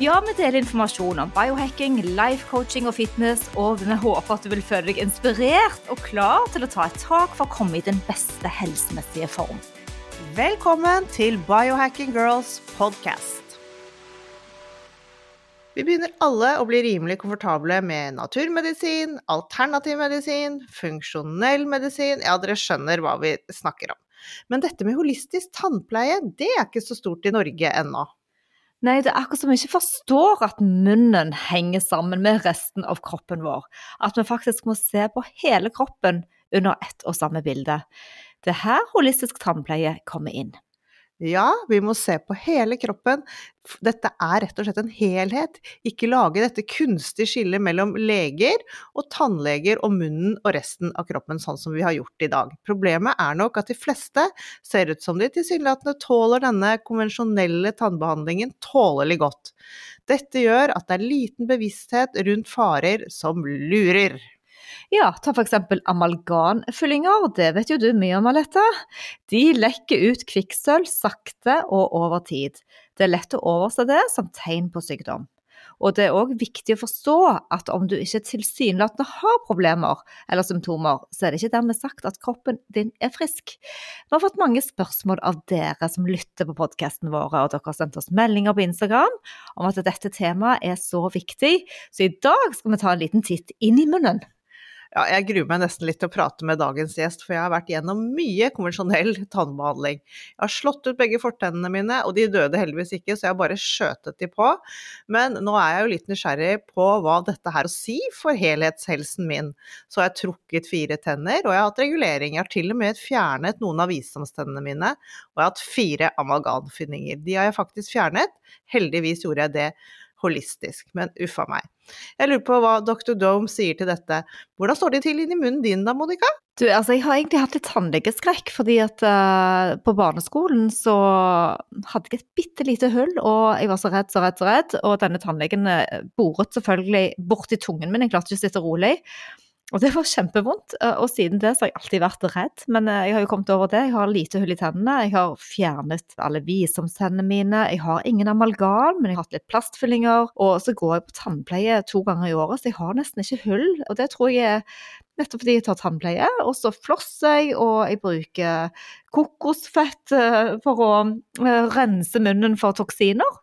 Ja, vi deler informasjon om biohacking, life coaching og fitness, og vi håper at du vil føle deg inspirert og klar til å ta et tak for å komme i den beste helsemessige form. Velkommen til Biohacking Girls podcast. Vi begynner alle å bli rimelig komfortable med naturmedisin, alternativ medisin, funksjonell medisin Ja, dere skjønner hva vi snakker om. Men dette med holistisk tannpleie, det er ikke så stort i Norge ennå. Nei, det er akkurat som vi ikke forstår at munnen henger sammen med resten av kroppen vår. At vi faktisk må se på hele kroppen under ett og samme bilde. Det er her holistisk tannpleie kommer inn. Ja, vi må se på hele kroppen. Dette er rett og slett en helhet. Ikke lage dette kunstige skillet mellom leger og tannleger og munnen og resten av kroppen, sånn som vi har gjort i dag. Problemet er nok at de fleste ser ut som de tilsynelatende tåler denne konvensjonelle tannbehandlingen tålelig godt. Dette gjør at det er liten bevissthet rundt farer som lurer. Ja, ta for eksempel amalgamfyllinger, det vet jo du mye om, Alette. De lekker ut kvikksølv sakte og over tid. Det er lett å overse det som tegn på sykdom. Og det er òg viktig å forstå at om du ikke tilsynelatende har problemer eller symptomer, så er det ikke dermed sagt at kroppen din er frisk. Vi har fått mange spørsmål av dere som lytter på podkasten våre, og dere har sendt oss meldinger på Instagram om at dette temaet er så viktig, så i dag skal vi ta en liten titt inn i munnen. Ja, jeg gruer meg nesten litt til å prate med dagens gjest, for jeg har vært gjennom mye konvensjonell tannbehandling. Jeg har slått ut begge fortennene mine, og de døde heldigvis ikke, så jeg har bare skjøtet de på. Men nå er jeg jo litt nysgjerrig på hva dette her å si for helhetshelsen min. Så jeg har trukket fire tenner, og jeg har hatt regulering. Jeg har til og med fjernet noen av visdomstennene mine, og jeg har hatt fire amalgamfyllinger. De har jeg faktisk fjernet. Heldigvis gjorde jeg det holistisk, men uffa meg. Jeg lurer på hva Dr. Dome sier til dette. Hvordan står det til inni munnen din da, Monica? Du, altså jeg har egentlig hatt litt tannlegeskrekk, fordi at uh, på barneskolen så hadde jeg et bitte lite hull, og jeg var så redd, så redd, så redd. Og denne tannlegen eh, boret selvfølgelig borti tungen min, jeg klarte ikke å sitte rolig. Og det var kjempevondt, eh, og siden det så har jeg alltid vært redd. Men eh, jeg har jo kommet over det. Jeg har lite hull i tennene. Jeg har fjernet alle visdomstennene mine. Jeg har ingen amalgam, men jeg har hatt litt plastfyllinger. Og så går jeg på tannpleie to ganger i året, så jeg har nesten ikke hull. Og det tror jeg er nettopp fordi jeg tar tannpleie. Og så flosser jeg, og jeg bruker kokosfett eh, for å rense munnen for toksiner.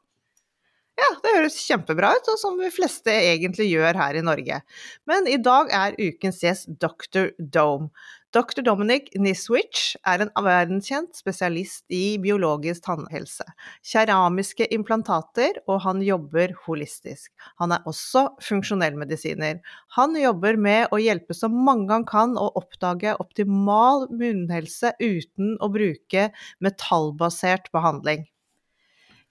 Ja, det høres kjempebra ut, og som de fleste egentlig gjør her i Norge. Men i dag er ukens gjest Dr. Dome. Dr. Dominic Niswich er en verdenskjent spesialist i biologisk tannhelse, keramiske implantater, og han jobber holistisk. Han er også funksjonellmedisiner. Han jobber med å hjelpe så mange han kan å oppdage optimal munnhelse uten å bruke metallbasert behandling.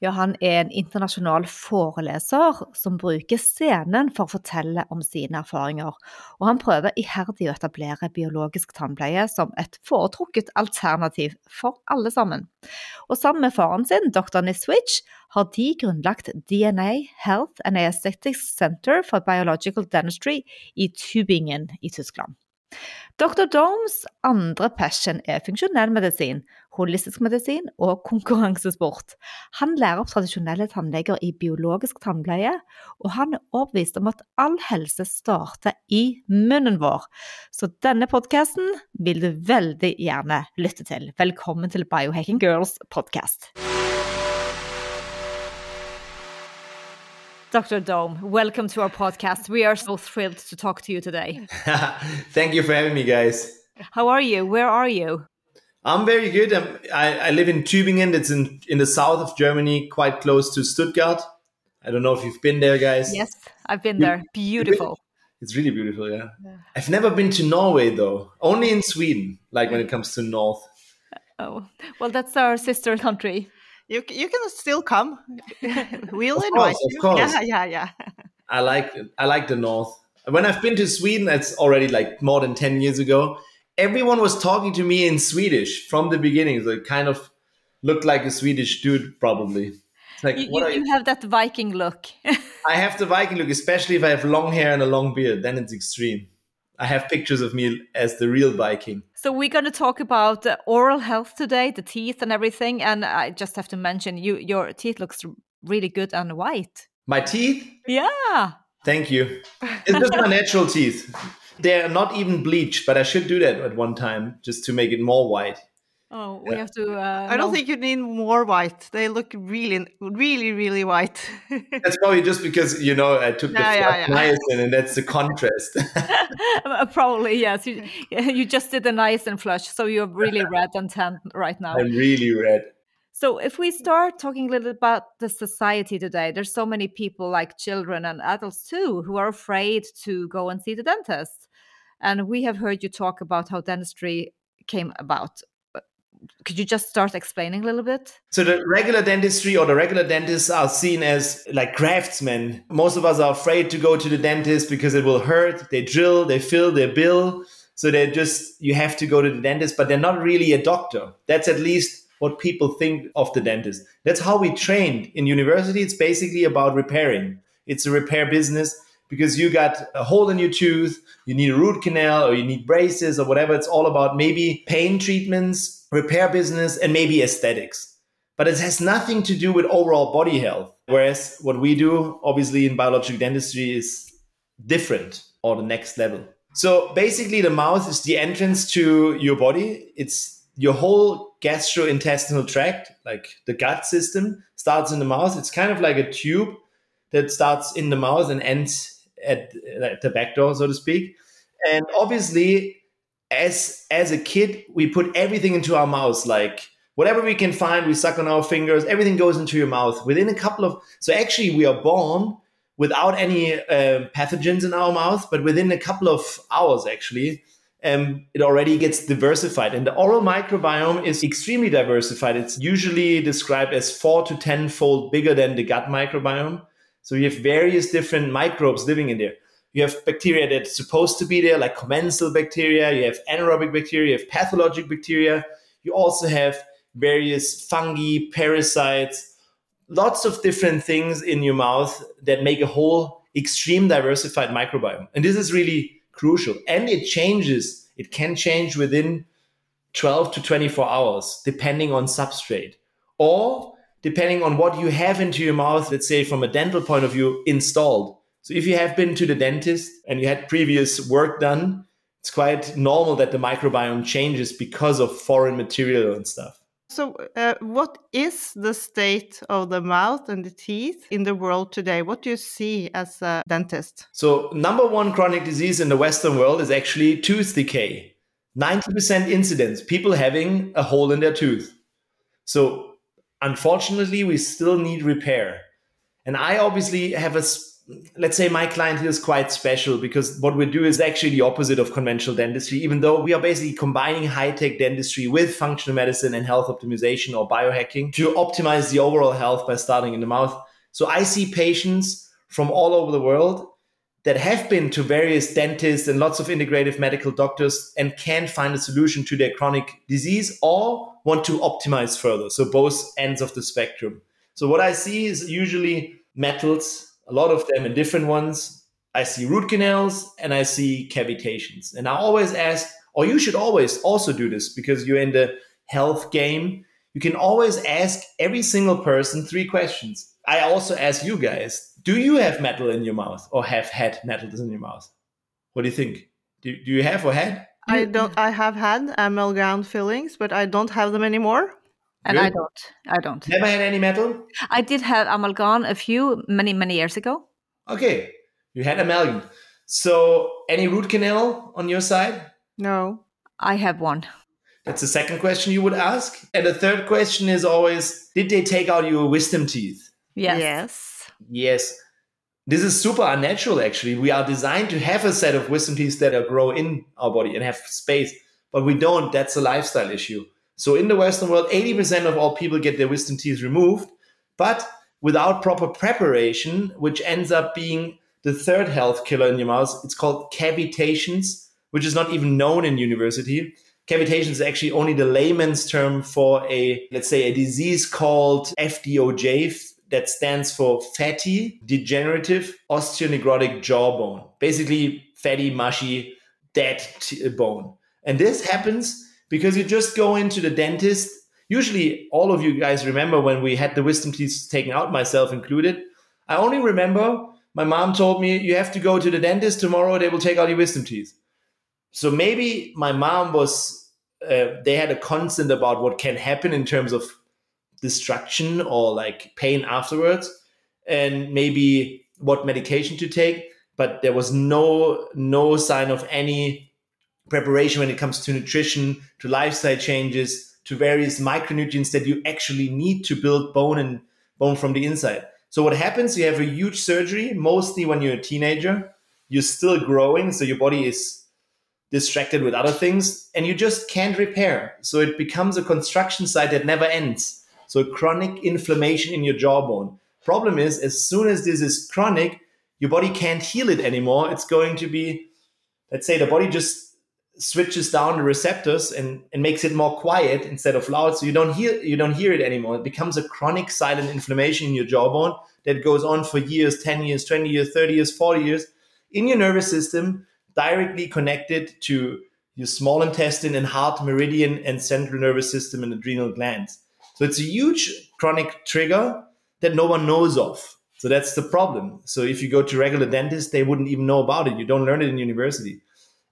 Ja, han er en internasjonal foreleser som bruker scenen for å fortelle om sine erfaringer. Og han prøver iherdig å etablere biologisk tannpleie som et foretrukket alternativ for alle sammen. Og sammen med faren sin, dr. Niswich, har de grunnlagt DNA Health and Aesthetics Center for Biological Dentistry i Tubingen i Tyskland. Dr. Domes andre passion er funksjonell medisin, holistisk medisin og konkurransesport. Han lærer opp tradisjonelle tannleger i biologisk tannpleie, og han er overbevist om at all helse starter i munnen vår. Så denne podkasten vil du veldig gjerne lytte til. Velkommen til Biohacking Girls podcast. Dr. Dome, welcome to our podcast. We are so thrilled to talk to you today. Thank you for having me, guys. How are you? Where are you? I'm very good. I'm, I, I live in Tübingen. It's in, in the south of Germany, quite close to Stuttgart. I don't know if you've been there, guys. Yes, I've been there. Beautiful. It's really beautiful, yeah. I've never been to Norway, though. Only in Sweden, like when it comes to north. Oh, well, that's our sister country. You, you can still come. we'll Of invite course, of course. Yeah, yeah, yeah. I like I like the north. When I've been to Sweden, that's already like more than ten years ago. Everyone was talking to me in Swedish from the beginning, so it kind of looked like a Swedish dude, probably. It's like, You, what you, are you? have that Viking look. I have the Viking look, especially if I have long hair and a long beard. Then it's extreme. I have pictures of me as the real Viking. so we're going to talk about oral health today, the teeth and everything. And I just have to mention, you your teeth looks really good and white. My teeth, Yeah. thank you. It's just my natural teeth. They're not even bleached, but I should do that at one time just to make it more white. Oh, we have to. Uh, I don't know- think you need more white. They look really, really, really white. That's probably just because you know I took the Yeah, yeah, yeah. niacin, and that's the contrast. Uh, Probably yes. You, you just did a niacin flush, so you're really red and tan right now. I'm really red. So if we start talking a little about the society today, there's so many people like children and adults too who are afraid to go and see the dentist. And we have heard you talk about how dentistry came about. Uh, Could you just start explaining a little bit? So the regular dentistry or the regular dentists are seen as like craftsmen. Most of us are afraid to go to the dentist because it will hurt. They drill, they fill their bill. So they're just you have to go to the dentist, but they're not really a doctor. That's at least what people think of the dentist. That's how we trained in university. It's basically about repairing. It's a repair business because you got a hole in your tooth, you need a root canal or you need braces or whatever. It's all about maybe pain treatments, repair business, and maybe aesthetics. But it has nothing to do with overall body health. Whereas what we do, obviously, in biologic dentistry is different or the next level. So basically, the mouth is the entrance to your body. It's your whole gastrointestinal tract, like the gut system, starts in the mouth. It's kind of like a tube that starts in the mouth and ends at, at the back door, so to speak. And obviously, as as a kid, we put everything into our mouths, like whatever we can find, we suck on our fingers. Everything goes into your mouth within a couple of. So actually, we are born without any uh, pathogens in our mouth, but within a couple of hours, actually, um, it already gets diversified. And the oral microbiome is extremely diversified. It's usually described as four to tenfold bigger than the gut microbiome. So you have various different microbes living in there. You have bacteria that's supposed to be there, like commensal bacteria. You have anaerobic bacteria. You have pathologic bacteria. You also have various fungi, parasites, lots of different things in your mouth that make a whole extreme diversified microbiome. And this is really crucial. And it changes. It can change within 12 to 24 hours, depending on substrate. Or depending on what you have into your mouth, let's say from a dental point of view, installed. So if you have been to the dentist and you had previous work done, it's quite normal that the microbiome changes because of foreign material and stuff. So, uh, what is the state of the mouth and the teeth in the world today? What do you see as a dentist? So, number one chronic disease in the Western world is actually tooth decay. 90% incidence, people having a hole in their tooth. So, unfortunately, we still need repair. And I obviously have a, let's say my client here is quite special because what we do is actually the opposite of conventional dentistry, even though we are basically combining high tech dentistry with functional medicine and health optimization or biohacking to optimize the overall health by starting in the mouth. So, I see patients from all over the world that have been to various dentists and lots of integrative medical doctors and can find a solution to their chronic disease or want to optimize further. So both ends of the spectrum. So what I see is usually metals, a lot of them and different ones. I see root canals and I see cavitations. And I always ask, or you should always also do this because you're in the health game. You can always ask every single person three questions. I also ask you guys, do you have metal in your mouth or have had metals in your mouth? What do you think? Do, do you have or had? I don't. I have had amalgam fillings, but I don't have them anymore. And I don't. I don't. Never had any metal? I did have amalgam a few many many years ago. Okay, you had amalgam. So any root canal on your side? No. I have one. That's the second question you would ask. And the third question is always Did they take out your wisdom teeth? Yes. Yes. Yes. This is super unnatural, actually. We are designed to have a set of wisdom teeth that grow in our body and have space, but we don't. That's a lifestyle issue. So in the Western world, 80% of all people get their wisdom teeth removed, but without proper preparation, which ends up being the third health killer in your mouth. It's called cavitations, which is not even known in university. Cavitation is actually only the layman's term for a, let's say, a disease called FDOJ, that stands for fatty degenerative osteonecrotic jawbone. Basically, fatty, mushy, dead t- bone. And this happens because you just go into the dentist. Usually, all of you guys remember when we had the wisdom teeth taken out, myself included. I only remember my mom told me, You have to go to the dentist tomorrow, they will take out your wisdom teeth. So maybe my mom was, uh, they had a constant about what can happen in terms of destruction or like pain afterwards and maybe what medication to take but there was no no sign of any preparation when it comes to nutrition to lifestyle changes to various micronutrients that you actually need to build bone and bone from the inside. So what happens you have a huge surgery mostly when you're a teenager. You're still growing so your body is distracted with other things and you just can't repair. So it becomes a construction site that never ends so chronic inflammation in your jawbone. Problem is, as soon as this is chronic, your body can't heal it anymore. It's going to be, let's say, the body just switches down the receptors and, and makes it more quiet instead of loud. So you don't hear you don't hear it anymore. It becomes a chronic silent inflammation in your jawbone that goes on for years, 10 years, 20 years, 30 years, 40 years in your nervous system, directly connected to your small intestine and heart meridian and central nervous system and adrenal glands. So it's a huge chronic trigger that no one knows of. So that's the problem. So if you go to regular dentists, they wouldn't even know about it. You don't learn it in university.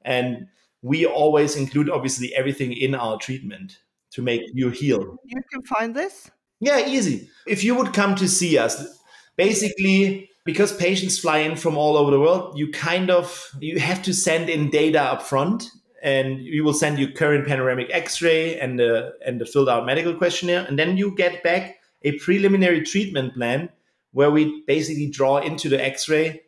And we always include obviously everything in our treatment to make you heal. You can find this? Yeah, easy. If you would come to see us, basically because patients fly in from all over the world, you kind of you have to send in data up front and we will send you current panoramic x-ray and the and the filled out medical questionnaire. And then you get back a preliminary treatment plan where we basically draw into the x-ray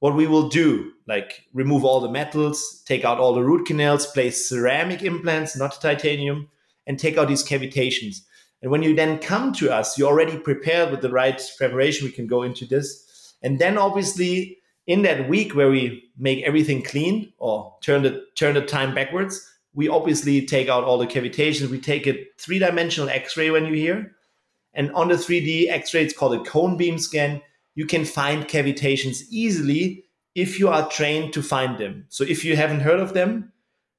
what we will do like remove all the metals take out all the root canals place ceramic implants not titanium and take out these cavitations. And when you then come to us you're already prepared with the right preparation. We can go into this. And then obviously in that week where we make everything clean or turn the turn the time backwards, we obviously take out all the cavitations. We take a three dimensional X-ray when you hear, and on the 3D X-ray, it's called a cone beam scan. You can find cavitations easily if you are trained to find them. So if you haven't heard of them,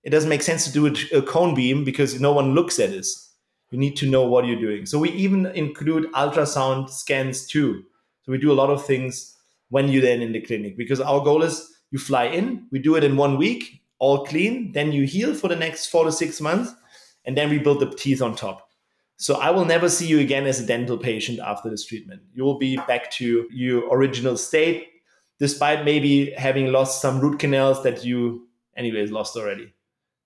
it doesn't make sense to do a cone beam because no one looks at this. You need to know what you're doing. So we even include ultrasound scans too. So we do a lot of things when you're then in the clinic because our goal is you fly in, we do it in one week, all clean, then you heal for the next four to six months, and then we build the teeth on top. So I will never see you again as a dental patient after this treatment. You will be back to your original state, despite maybe having lost some root canals that you, anyways, lost already.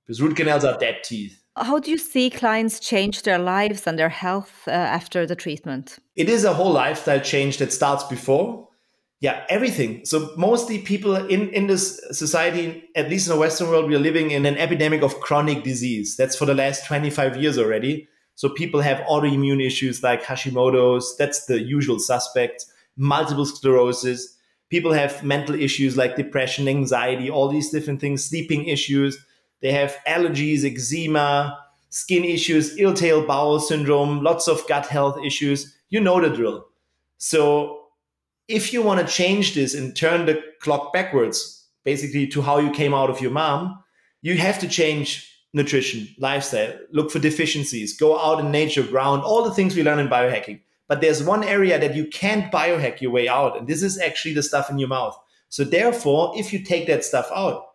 Because root canals are dead teeth. How do you see clients change their lives and their health uh, after the treatment? It is a whole lifestyle change that starts before yeah everything. So mostly people in in this society at least in the western world we are living in an epidemic of chronic disease. That's for the last 25 years already. So people have autoimmune issues like hashimoto's. That's the usual suspect multiple sclerosis. People have mental issues like depression anxiety all these different things sleeping issues. They have allergies eczema skin issues irritable bowel syndrome lots of gut health issues. You know the drill. So if you want to change this and turn the clock backwards, basically to how you came out of your mom, you have to change nutrition, lifestyle, look for deficiencies, go out in nature, ground, all the things we learn in biohacking. But there's one area that you can't biohack your way out, and this is actually the stuff in your mouth. So therefore, if you take that stuff out,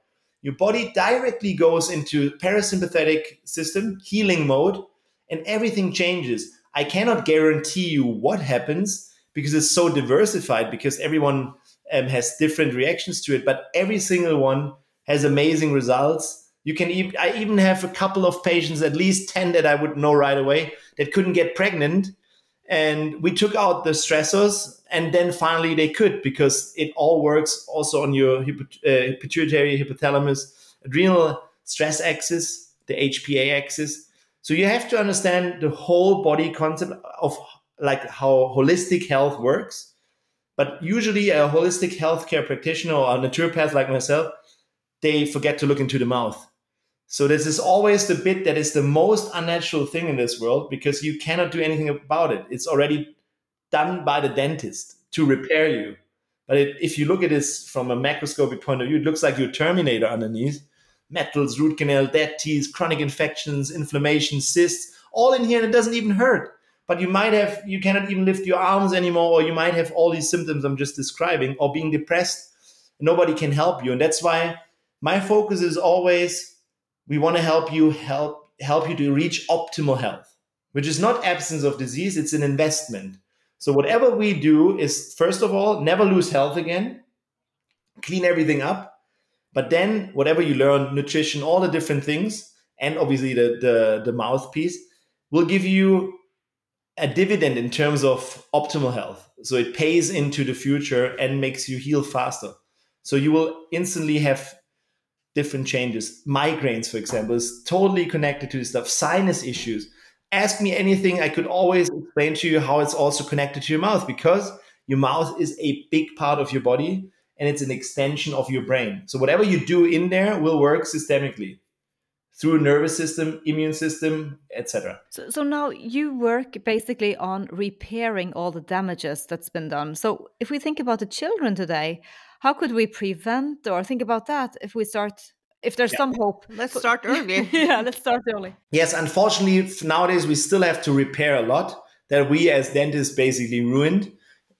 your body directly goes into parasympathetic system, healing mode, and everything changes. I cannot guarantee you what happens, because it's so diversified because everyone um, has different reactions to it but every single one has amazing results You can even, I even have a couple of patients, at least 10 that I would know right away, that couldn't get pregnant. And we took out the stressors, and then finally they could because it all works also on your uh, pituitary, hypothalamus, adrenal stress axis, the HPA axis. So you have to understand the whole body concept of like how holistic health works. But usually, a holistic healthcare practitioner or a naturopath like myself, they forget to look into the mouth. So this is always the bit that is the most unnatural thing in this world because you cannot do anything about it. It's already done by the dentist to repair you. But it, if you look at this from a macroscopic point of view, it looks like you're Terminator underneath. Metals, root canal, dead teeth, chronic infections, inflammation, cysts, all in here, and it doesn't even hurt. But you might have, you cannot even lift your arms anymore, or you might have all these symptoms I'm just describing, or being depressed. Nobody can help you. And that's why my focus is always we want to help you help help you to reach optimal health, which is not absence of disease, it's an investment. So whatever we do is first of all, never lose health again, clean everything up, but then whatever you learn, nutrition, all the different things, and obviously the the, the mouthpiece will give you a dividend in terms of optimal health. So it pays into the future and makes you heal faster. So you will instantly have different changes. Migraines, for example, is totally connected to this stuff. Sinus issues. Ask me anything. I could always explain to you how it's also connected to your mouth because your mouth is a big part of your body and it's an extension of your brain. So whatever you do in there will work systemically through nervous system, immune system, etc. So, so now you work basically on repairing all the damages that's been done. So if we think about the children today, how could we prevent or think about that if we start if there's yeah. some hope let's start early yeah let's start early yes unfortunately nowadays we still have to repair a lot that we as dentists basically ruined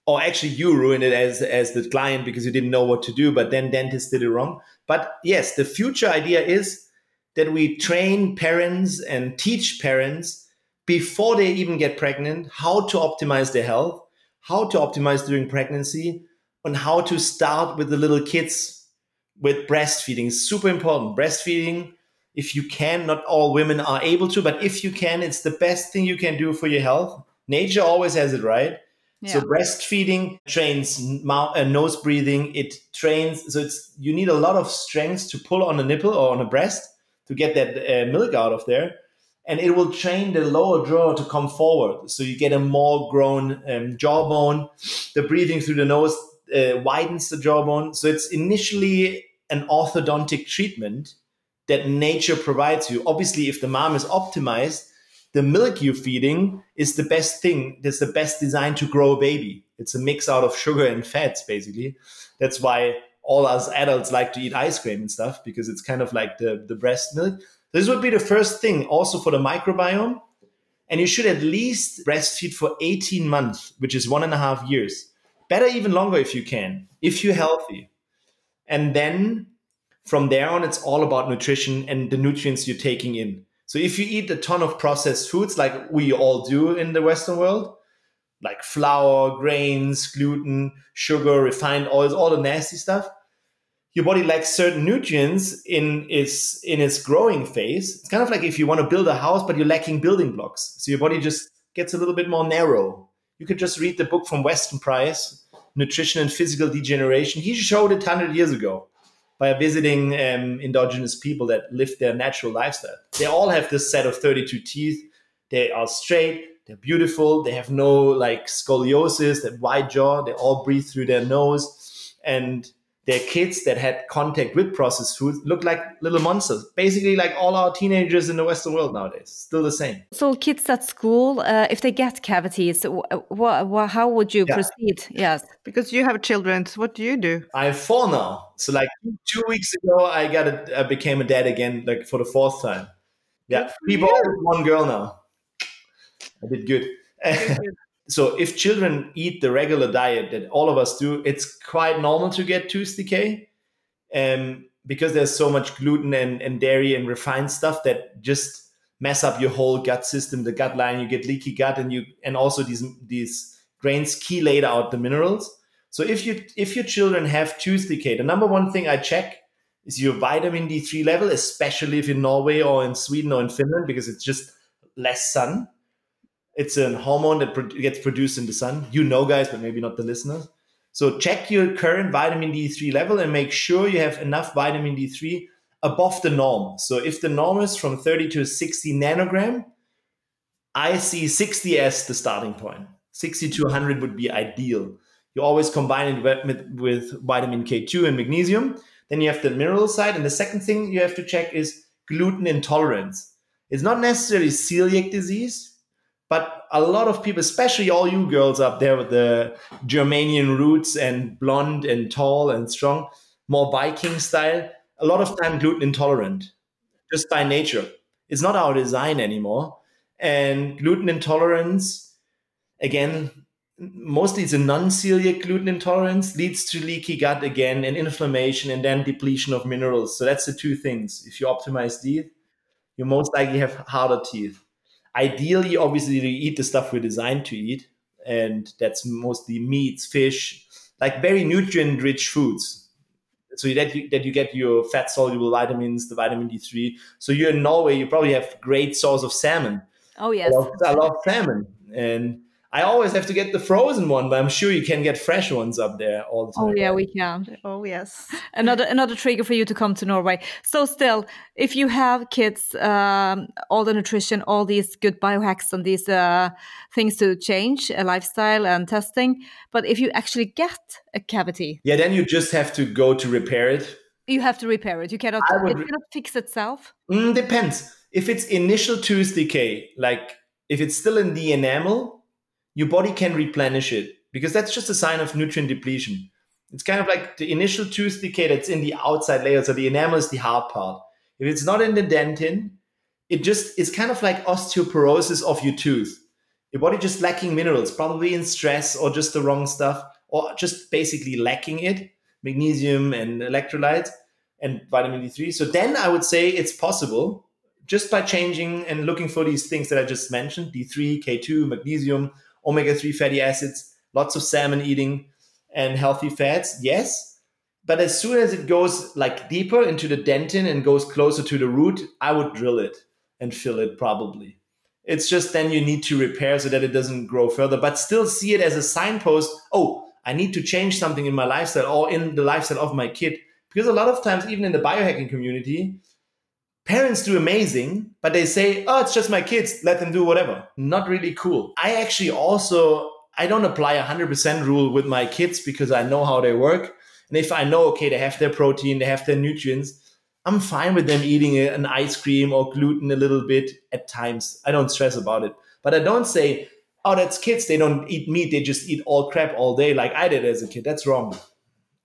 or actually you ruined it as as the client because you didn't know what to do but then dentists did it wrong but yes the future idea is that we train parents and teach parents before they even get pregnant how to optimize their health how to optimize during pregnancy and how to start with the little kids with breastfeeding. Super important. Breastfeeding, if you can, not all women are able to, but if you can, it's the best thing you can do for your health. Nature always has it right. Yeah. So breastfeeding trains mouth, uh, nose breathing. It trains. So it's you need a lot of strength to pull on a nipple or on a breast to get that uh, milk out of there, and it will train the lower jaw to come forward. So you get a more grown um, jawbone. The breathing through the nose uh, widens the jawbone. So it's initially an orthodontic treatment that nature provides you. Obviously, if the mom is optimized, the milk you're feeding is the best thing. That's the best design to grow a baby. It's a mix out of sugar and fats, basically. That's why all us adults like to eat ice cream and stuff because it's kind of like the, the breast milk. This would be the first thing also for the microbiome. And you should at least breastfeed for 18 months, which is one and a half years better even longer if you can, if you're healthy. And then from there on, it's all about nutrition and the nutrients you're taking in. So if you eat a ton of processed foods like we all do in the Western world, like flour, grains, gluten, sugar, refined oils, all the nasty stuff, your body lacks certain nutrients in its in its growing phase. It's kind of like if you want to build a house, but you're lacking building blocks. So your body just gets a little bit more narrow you could just read the book from Weston Price, Nutrition and Physical Degeneration. He showed it 100 years ago by visiting um, indigenous people that lived their natural lifestyle. They all have this set of 32 teeth. They are straight, they're beautiful, they have no like scoliosis, that wide jaw, they all breathe through their nose. And their kids that had contact with processed foods look like little monsters. Basically, like all our teenagers in the Western world nowadays, still the same. So, kids at school, uh, if they get cavities, how would you yeah. proceed? Yes, because you have children. So what do you do? I have four now. So, like two weeks ago, I got a, I became a dad again, like for the fourth time. Yeah, people, one girl now. I did good. so if children eat the regular diet that all of us do, it's quite normal to get tooth decay. Um, because there's so much gluten and, and dairy and refined stuff that just mess up your whole gut system, the gut line, you get leaky gut and you and also these these grains chelate out the minerals. So if you if your children have tooth decay, the number one thing I check is your vitamin D3 level, especially if in Norway or in Sweden or in Finland, because it's just less sun. It's a hormone that gets produced in the sun. You know, guys, but maybe not the listeners. So check your current vitamin D3 level and make sure you have enough vitamin D3 above the norm. So if the norm is from 30 to 60 nanogram, I see 60 as the starting point. 60 to 100 would be ideal. You always combine it with, with vitamin K2 and magnesium. Then you have the mineral side. And the second thing you have to check is gluten intolerance. It's not necessarily celiac disease, but a lot of people, especially all you girls up there with the Germanian roots and blonde and tall and strong, more Viking style, a lot of time gluten intolerant just by nature. It's not our design anymore. And gluten intolerance, again, mostly it's a non-celiac gluten intolerance leads to leaky gut again and inflammation and then depletion of minerals. So that's the two things. If you optimize teeth, you most likely have harder teeth. Ideally, obviously, you eat the stuff we're designed to eat, and that's mostly meats, fish, like very nutrient-rich foods. So that you, that you get your fat-soluble vitamins, the vitamin D3. So you're in Norway, you probably have great source of salmon. Oh yes, I love, I love salmon, and I always have to get the frozen one, but I'm sure you can get fresh ones up there all the time. Oh yeah, we can. Oh, yes. Another another trigger for you to come to Norway. So still, if you have kids, um, all the nutrition, all these good biohacks and these uh, things to change a lifestyle and testing, but if you actually get a cavity, Yeah, then you just have to go to repair it. you have to repair it. You cannot. Would It cannot fix itself. Mm, depends. If it's initial tooth decay, like if it's still in the enamel, your body can replenish it because that's just a sign of nutrient depletion. It's kind of like the initial tooth decay that's in the outside layer. So the enamel is the hard part. If it's not in the dentin, it just it's kind of like osteoporosis of your tooth. Your body just lacking minerals, probably in stress or just the wrong stuff, or just basically lacking it, magnesium and electrolytes and vitamin D3. So then I would say it's possible just by changing and looking for these things that I just mentioned D3, K2, magnesium, omega 3 fatty acids, lots of salmon eating, and healthy fats. Yes. But as soon as it goes like deeper into the dentin and goes closer to the root, I would drill it and fill it probably. It's just then you need to repair so that it doesn't grow further, but still see it as a signpost. Oh, I need to change something in my lifestyle or in the lifestyle of my kid. Because a lot of times, even in the biohacking community, parents do amazing, but they say, oh, it's just my kids, let them do whatever. Not really cool. I actually also, I don't apply a 100% rule with my kids because I know how they work. And if I know, okay, they have their protein, they have their nutrients, I'm fine with them eating an ice cream or gluten a little bit at times. I don't stress about it. But I don't say, oh, that's kids. They don't eat meat. They just eat all crap all day like I did as a kid. That's wrong.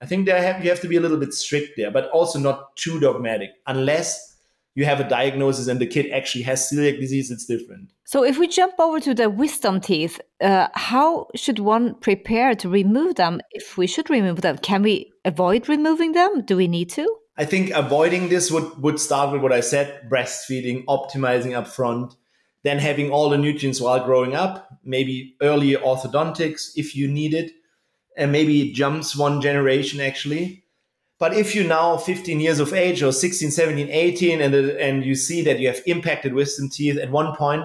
I think they have, you have to be a little bit strict there, but also not too dogmatic. Unless you have a diagnosis and the kid actually has celiac disease, it's different. So if we jump over to the wisdom teeth, uh, how should one prepare to remove them? If we should remove them, can we avoid removing them? Do we need to? I think avoiding this would, would start with what I said breastfeeding, optimizing up front, then having all the nutrients while growing up, maybe early orthodontics if you need it, and maybe it jumps one generation actually. But if you're now 15 years of age or 16, 17, 18, and, uh, and you see that you have impacted wisdom teeth at one point,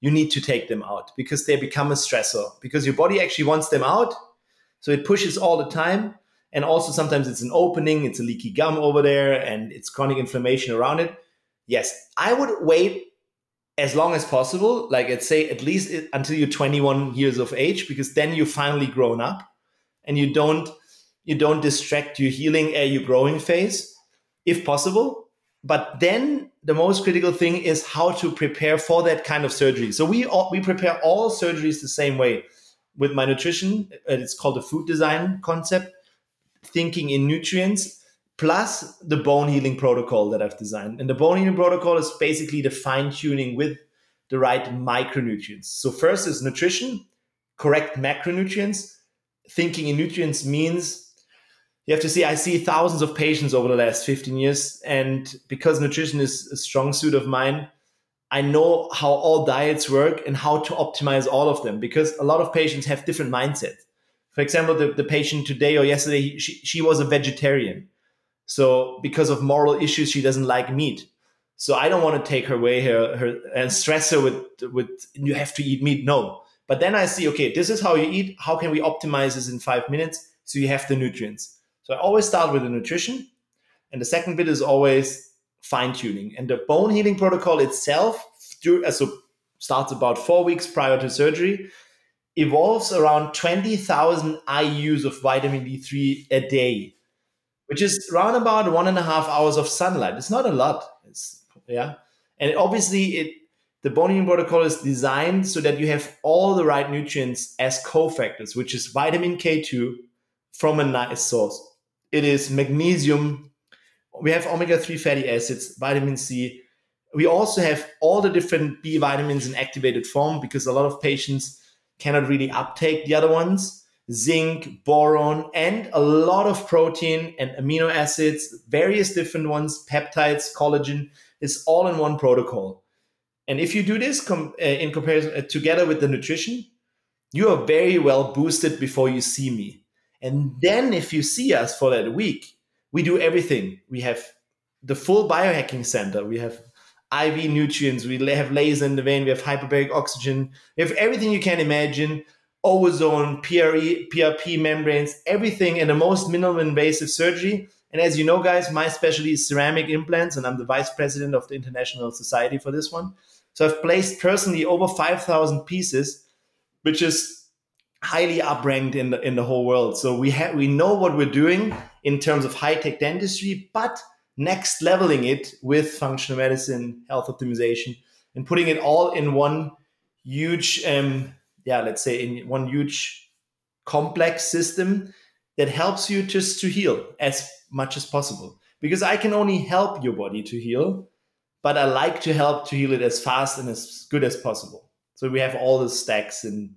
you need to take them out because they become a stressor because your body actually wants them out. So it pushes all the time. And also sometimes it's an opening, it's a leaky gum over there, and it's chronic inflammation around it. Yes, I would wait as long as possible, like I'd say at least until you're 21 years of age, because then you're finally grown up and you don't you don't distract your healing or your growing phase, if possible. But then the most critical thing is how to prepare for that kind of surgery. So we all, we prepare all surgeries the same way. With my nutrition, uh, it's called the food design concept, thinking in nutrients plus the bone healing protocol that I've designed. And the bone healing protocol is basically the fine tuning with the right micronutrients. So first is nutrition, correct macronutrients. Thinking in nutrients means you have to see i see thousands of patients over the last 15 years and because nutrition is a strong suit of mine i know how all diets work and how to optimize all of them because a lot of patients have different mindsets for example the, the patient today or yesterday she, she was a vegetarian So because of moral issues, she doesn't like meat. So I don't want to take her away her, her and stress her with with you have to eat meat. No. But then I see, okay, this is how you eat. How can we optimize this in five minutes? So you have the nutrients. So I always start with the nutrition. And the second bit is always fine tuning. And the bone healing protocol itself uh, so starts about four weeks prior to surgery, evolves around 20,000 IUs of vitamin D3 a day, which is around about one and a half hours of sunlight. It's not a lot. It's, yeah. And obviously, it the bone healing protocol is designed so that you have all the right nutrients as cofactors, which is vitamin K2 from a nice source. It is magnesium. We have omega 3 fatty acids, vitamin C. We also have all the different B vitamins in activated form because a lot of patients cannot really uptake the other ones. Zinc, boron, and a lot of protein and amino acids, various different ones, peptides, collagen, is all in one protocol. And if you do this com- uh, in comparison uh, together with the nutrition, you are very well boosted before you see me. And then if you see us for that week, we do everything. We have the full biohacking center. We have IV nutrients. We have laser in the vein. We have hyperbaric oxygen. We have everything you can imagine. Ozone, PRF, PRP membranes, everything in the most minimal invasive surgery. And as you know, guys, my specialty is ceramic implants, and I'm the vice president of the International Society for this one. So I've placed personally over 5,000 pieces, which is highly upranked in the, in the whole world. So we have we know what we're doing in terms of high tech dentistry, but next leveling it with functional medicine, health optimization, and putting it all in one huge, um, yeah, let's say in one huge complex system that helps you just to heal as much as possible. Because I can only help your body to heal, but I like to help to heal it as fast and as good as possible. So we have all the stacks and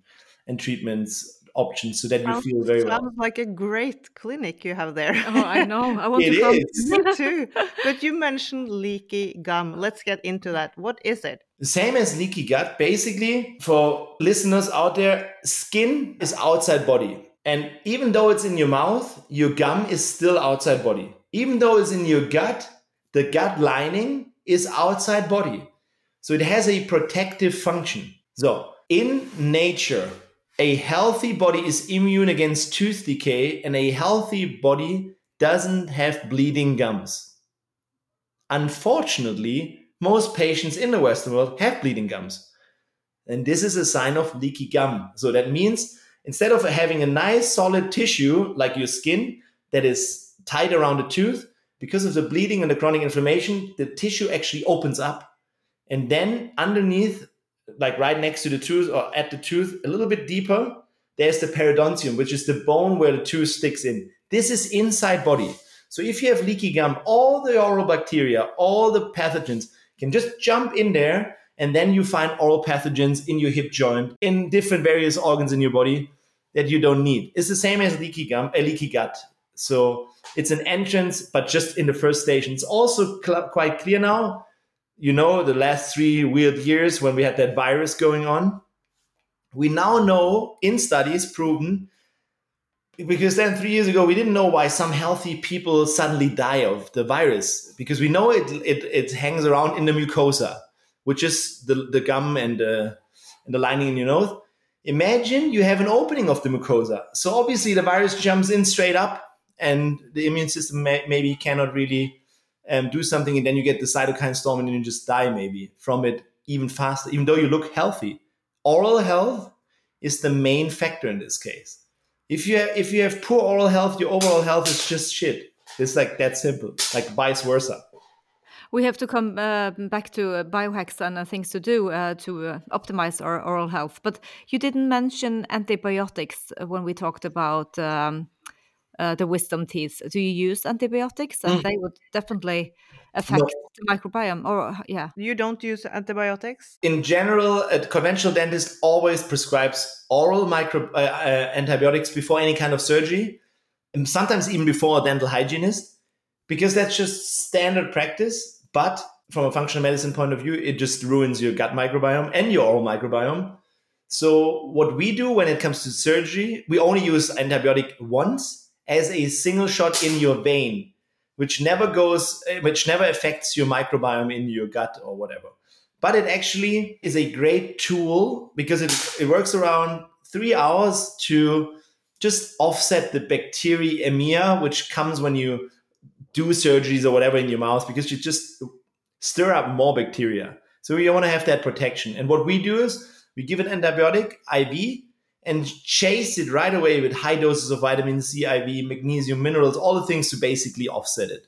and treatments options so that you feel very sounds well. Sounds like a great clinic you have there. Oh, I know. I want It to come. is. Me too. But you mentioned leaky gum. Let's get into that. What is it? Same as leaky gut. Basically, for listeners out there, skin is outside body. And even though it's in your mouth, your gum is still outside body. Even though it's in your gut, the gut lining is outside body. So it has a protective function. So in nature, a healthy body is immune against tooth decay, and a healthy body doesn't have bleeding gums. Unfortunately, most patients in the Western world have bleeding gums. And this is a sign of leaky gum. So that means instead of having a nice solid tissue like your skin that is tight around the tooth, because of the bleeding and the chronic inflammation, the tissue actually opens up. And then underneath, like right next to the tooth or at the tooth, a little bit deeper, there's the periodontium, which is the bone where the tooth sticks in. This is inside body. So if you have leaky gum, all the oral bacteria, all the pathogens can just jump in there, and then you find oral pathogens in your hip joint, in different various organs in your body that you don't need. It's the same as leaky gum, a leaky gut. So it's an entrance, but just in the first stage. It's also cl- quite clear now. You know, the last three weird years when we had that virus going on, we now know in studies proven because then three years ago we didn't know why some healthy people suddenly die of the virus because we know it it, it hangs around in the mucosa which is the, the gum and the, and the lining in your nose. Imagine you have an opening of the mucosa. So obviously the virus jumps in straight up and the immune system may, maybe cannot really um, do something and then you get the cytokine storm and then you just die maybe from it even faster even though you look healthy oral health is the main factor in this case if you have, if you have poor oral health, your overall health is just shit. It's like that simple, like vice versa. We have to come uh, back to uh, biohacks and uh, things to do uh, to uh, optimize our oral health. But you didn't mention antibiotics when we talked about um, uh, the wisdom teeth. Do you use antibiotics? And Mm. they would definitely affect the microbiome. Or yeah, You don't use antibiotics? In general, a conventional dentist always prescribes oral micro uh, uh, antibiotics before any kind of surgery, and sometimes even before a dental hygienist, because that's just standard practice. But from a functional medicine point of view, it just ruins your gut microbiome and your oral microbiome. So what we do when it comes to surgery, we only use antibiotic once as a single shot in your vein. which never goes, eh, which never affects your microbiome in your gut or whatever. But it actually is a great tool because it, it works around three hours to just offset the bacteremia, which comes when you do surgeries or whatever in your mouth, because you just stir up more bacteria. So you want to have that protection. And what we do is we give an antibiotic IV and chase it right away with high doses of vitamin C, IV, magnesium, minerals, all the things to basically offset it.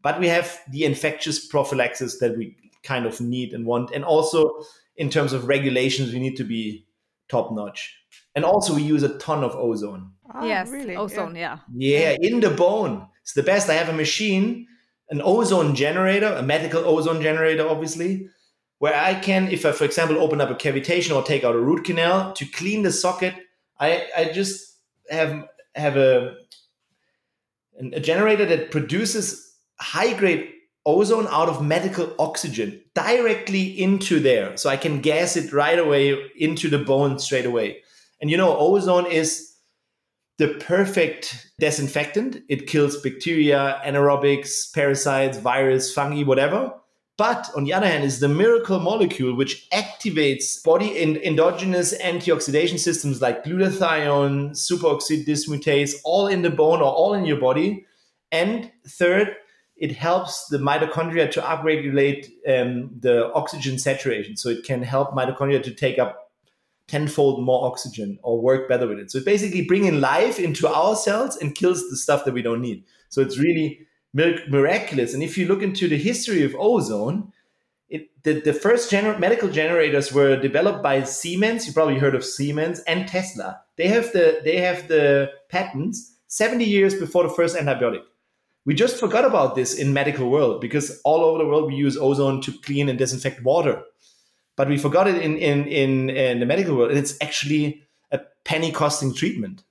But we have the infectious prophylaxis that we kind of need and want. And also in terms of regulations, we need to be top notch. And also we use a ton of ozone. Ah, yes, really? ozone, yeah. Yeah, in the bone. It's the best. I have a machine, an ozone generator, a medical ozone generator, obviously, where I can, if I, for example, open up a cavitation or take out a root canal to clean the socket, I, I just have have a a generator that produces high grade ozone out of medical oxygen directly into there, so I can gas it right away into the bone straight away. And you know, ozone is the perfect disinfectant. It kills bacteria, anaerobics, parasites, virus, fungi, whatever. But on the other hand, is the miracle molecule which activates body in, endogenous antioxidation systems like glutathione, superoxide dismutase, all in the bone or all in your body. And third, it helps the mitochondria to upregulate um, the oxygen saturation. So it can help mitochondria to take up tenfold more oxygen or work better with it. So it basically bringing life into our cells and kills the stuff that we don't need. So it's really miraculous. And if you look into the history of ozone, it, the, the first gener- medical generators were developed by Siemens. You probably heard of Siemens and Tesla. They have the they have the patents 70 years before the first antibiotic. We just forgot about this in medical world because all over the world we use ozone to clean and disinfect water, but we forgot it in in in, in the medical world, and it's actually a penny costing treatment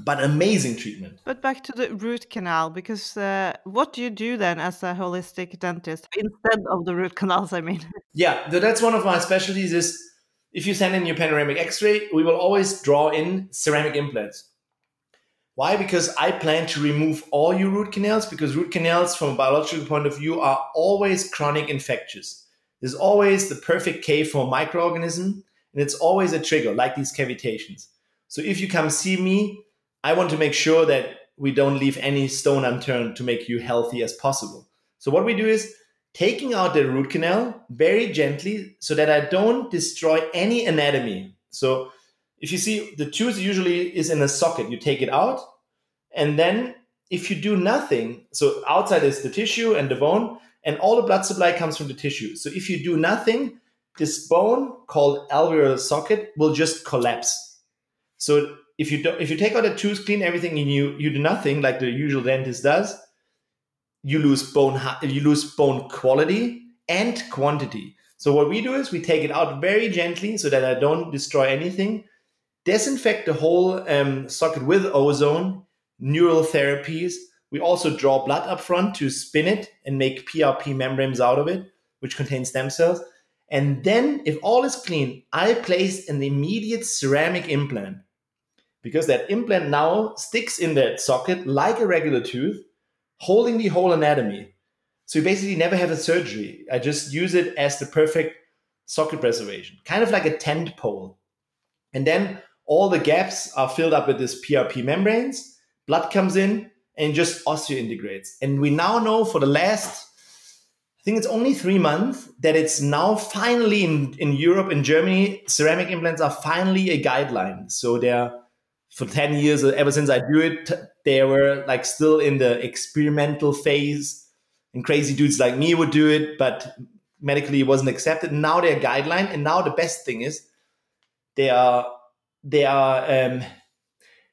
but amazing treatment. But back to the root canal, because uh, what do you do then as a holistic dentist instead of the root canals? I mean, yeah, that's one of my specialties. Is if you send in your panoramic X-ray, we will always draw in ceramic implants. Why? Because I plan to remove all your root canals because root canals, from a biological point of view, are always chronic infectious. There's always the perfect cave for a microorganism, and it's always a trigger, like these cavitations. So if you come see me, I want to make sure that we don't leave any stone unturned to make you healthy as possible. So what we do is taking out the root canal very gently so that I don't destroy any anatomy. So if you see the tooth usually is in a socket, you take it out and then if you do nothing, so outside is the tissue and the bone and all the blood supply comes from the tissue. So if you do nothing, this bone called alveolar socket will just collapse. So if you do, if you take out a tooth, clean everything, and you you do nothing like the usual dentist does, you lose bone you lose bone quality and quantity. So what we do is we take it out very gently so that I don't destroy anything. Disinfect the whole um, socket with ozone, neural therapies. We also draw blood up front to spin it and make PRP membranes out of it, which contain stem cells. And then, if all is clean, I place an immediate ceramic implant because that implant now sticks in that socket like a regular tooth, holding the whole anatomy. So you basically never have a surgery. I just use it as the perfect socket preservation, kind of like a tent pole. And then all the gaps are filled up with this PRP membranes, blood comes in and just osseointegrates. And we now know for the last, I think it's only three months, that it's now finally in, in Europe and Germany, ceramic implants are finally a guideline. So they're for 10 years ever since i do it they were like still in the experimental phase. And crazy dudes like me would do it but medically it wasn't accepted. Now they're guideline and now the best thing is they are they are um,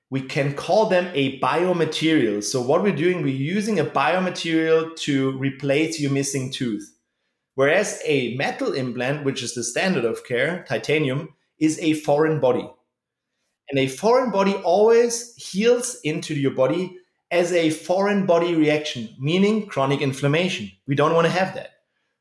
we can call them a biomaterial. So what we're doing we're using a biomaterial to replace your missing tooth. Whereas a metal implant which is the standard of care titanium is a foreign body and a foreign body always heals into your body as a foreign body reaction, meaning chronic inflammation. We don't want to have that.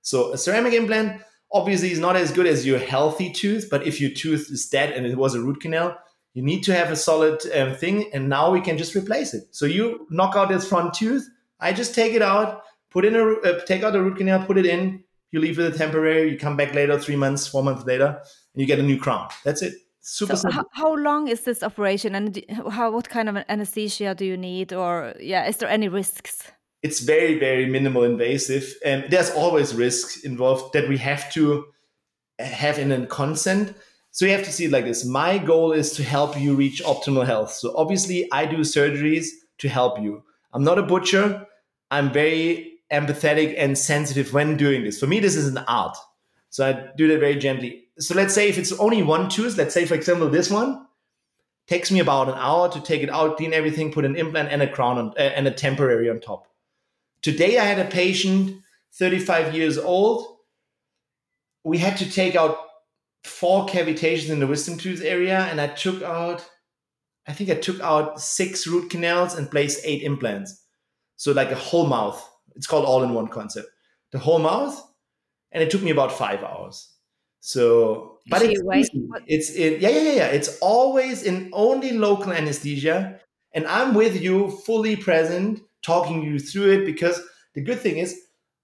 So a ceramic implant obviously is not as good as your healthy tooth, but if your tooth is dead and it was a root canal, you need to have a solid um, thing. And now we can just replace it. So you knock out this front tooth, I just take it out, put in a uh, take out the root canal, put it in. You leave it a temporary. You come back later, three months, four months later, and you get a new crown. That's it. Super So how, how long is this operation, and how what kind of an anesthesia do you need, or yeah, is there any risks? it's very very minimal invasive and there's always risks involved that we have to uh, have in a consent. So you have to see it like this. My goal is to help you reach optimal health. So obviously i do surgeries to help you. I'm not a butcher. I'm very empathetic and sensitive when doing this. For me this is an art. So i do that very gently so let's say if it's only one tooth let's say for example this one takes me about an hour to take it out clean everything put an implant and a crown on, uh, and a temporary on top Today I had a patient, 35 years old. We had to take out four cavitations in the wisdom tooth area, and I took out, I think I took out six root canals and placed eight implants. So like a whole mouth. It's called all-in-one concept. The whole mouth, and it took me about five hours. So, but it's. It's in yeah, yeah, yeah, yeah. It's always in only local anesthesia, and I'm with you, fully present, talking you through it. Because the good thing is,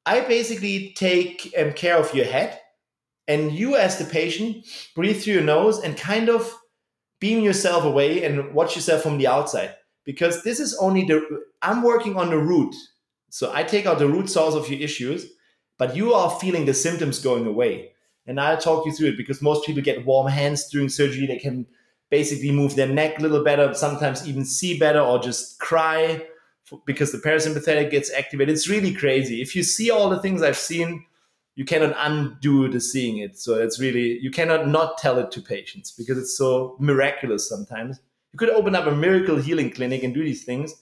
I basically take um, care of your head, and you, as the patient, breathe through your nose and kind of beam yourself away and watch yourself from the outside. Because this is only the I'm working on the root, so I take out the root source of your issues, but you are feeling the symptoms going away and I'll talk you through it because most people get warm hands during surgery. They can basically move their neck a little better, sometimes even see better or just cry because the parasympathetic gets activated. It's really crazy. If you see all the things I've seen, you cannot undo the seeing it. So it's really, you cannot not tell it to patients because it's so miraculous sometimes. You could open up a miracle healing clinic and do these things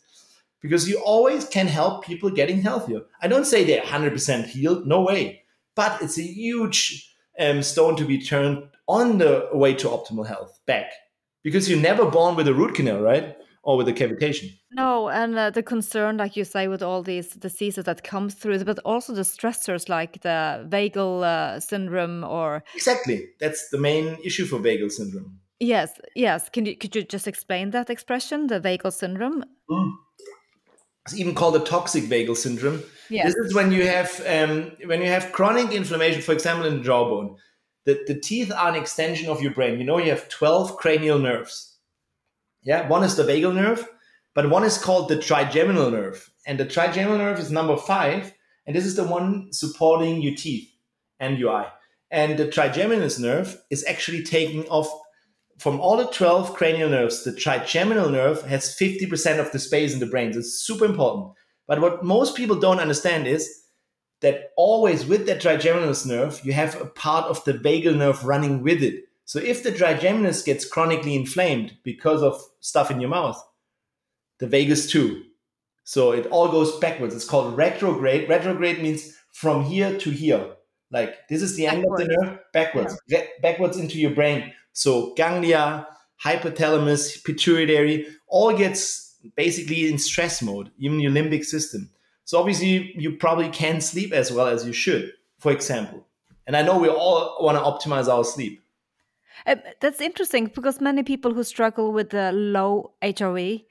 because you always can help people getting healthier. I don't say they're 100% healed, no way. But it's a huge um, stone to be turned on the way to optimal health back. Because you're never born with a root canal, right? Or with a cavitation. No, and uh, the concern, like you say, with all these diseases that comes through, but also the stressors like the vagal uh, syndrome, or Exactly. That's the main issue for vagal syndrome. yes, yes. Can you could you just explain that expression, the vagal syndrome? It's even called the toxic vagal syndrome. Yes. This is when you have um, when you have chronic inflammation, for example, in the jawbone. The, the teeth are an extension of your brain. You know, you have 12 cranial nerves. Yeah, one is the vagal nerve, but one is called the trigeminal nerve. And the trigeminal nerve is number five, and this is the one supporting your teeth and your eye. And the trigeminal nerve is actually taking off from all the 12 cranial nerves, the trigeminal nerve has 50% of the space in the brain. So it's super important. But what most people don't understand is that always with that trigeminal nerve, you have a part of the vagal nerve running with it. So if the trigeminus gets chronically inflamed because of stuff in your mouth, the vagus too. So it all goes backwards. It's called retrograde. Retrograde means from here to here. Like this is the end of the nerve, backwards, Re- backwards into your brain. So ganglia, hypothalamus, pituitary, all gets basically in stress mode, even your limbic system. So obviously you probably can't sleep as well as you should, for example. And I know we all want to optimize our sleep. Uh, that's interesting because many people who struggle with the low HRV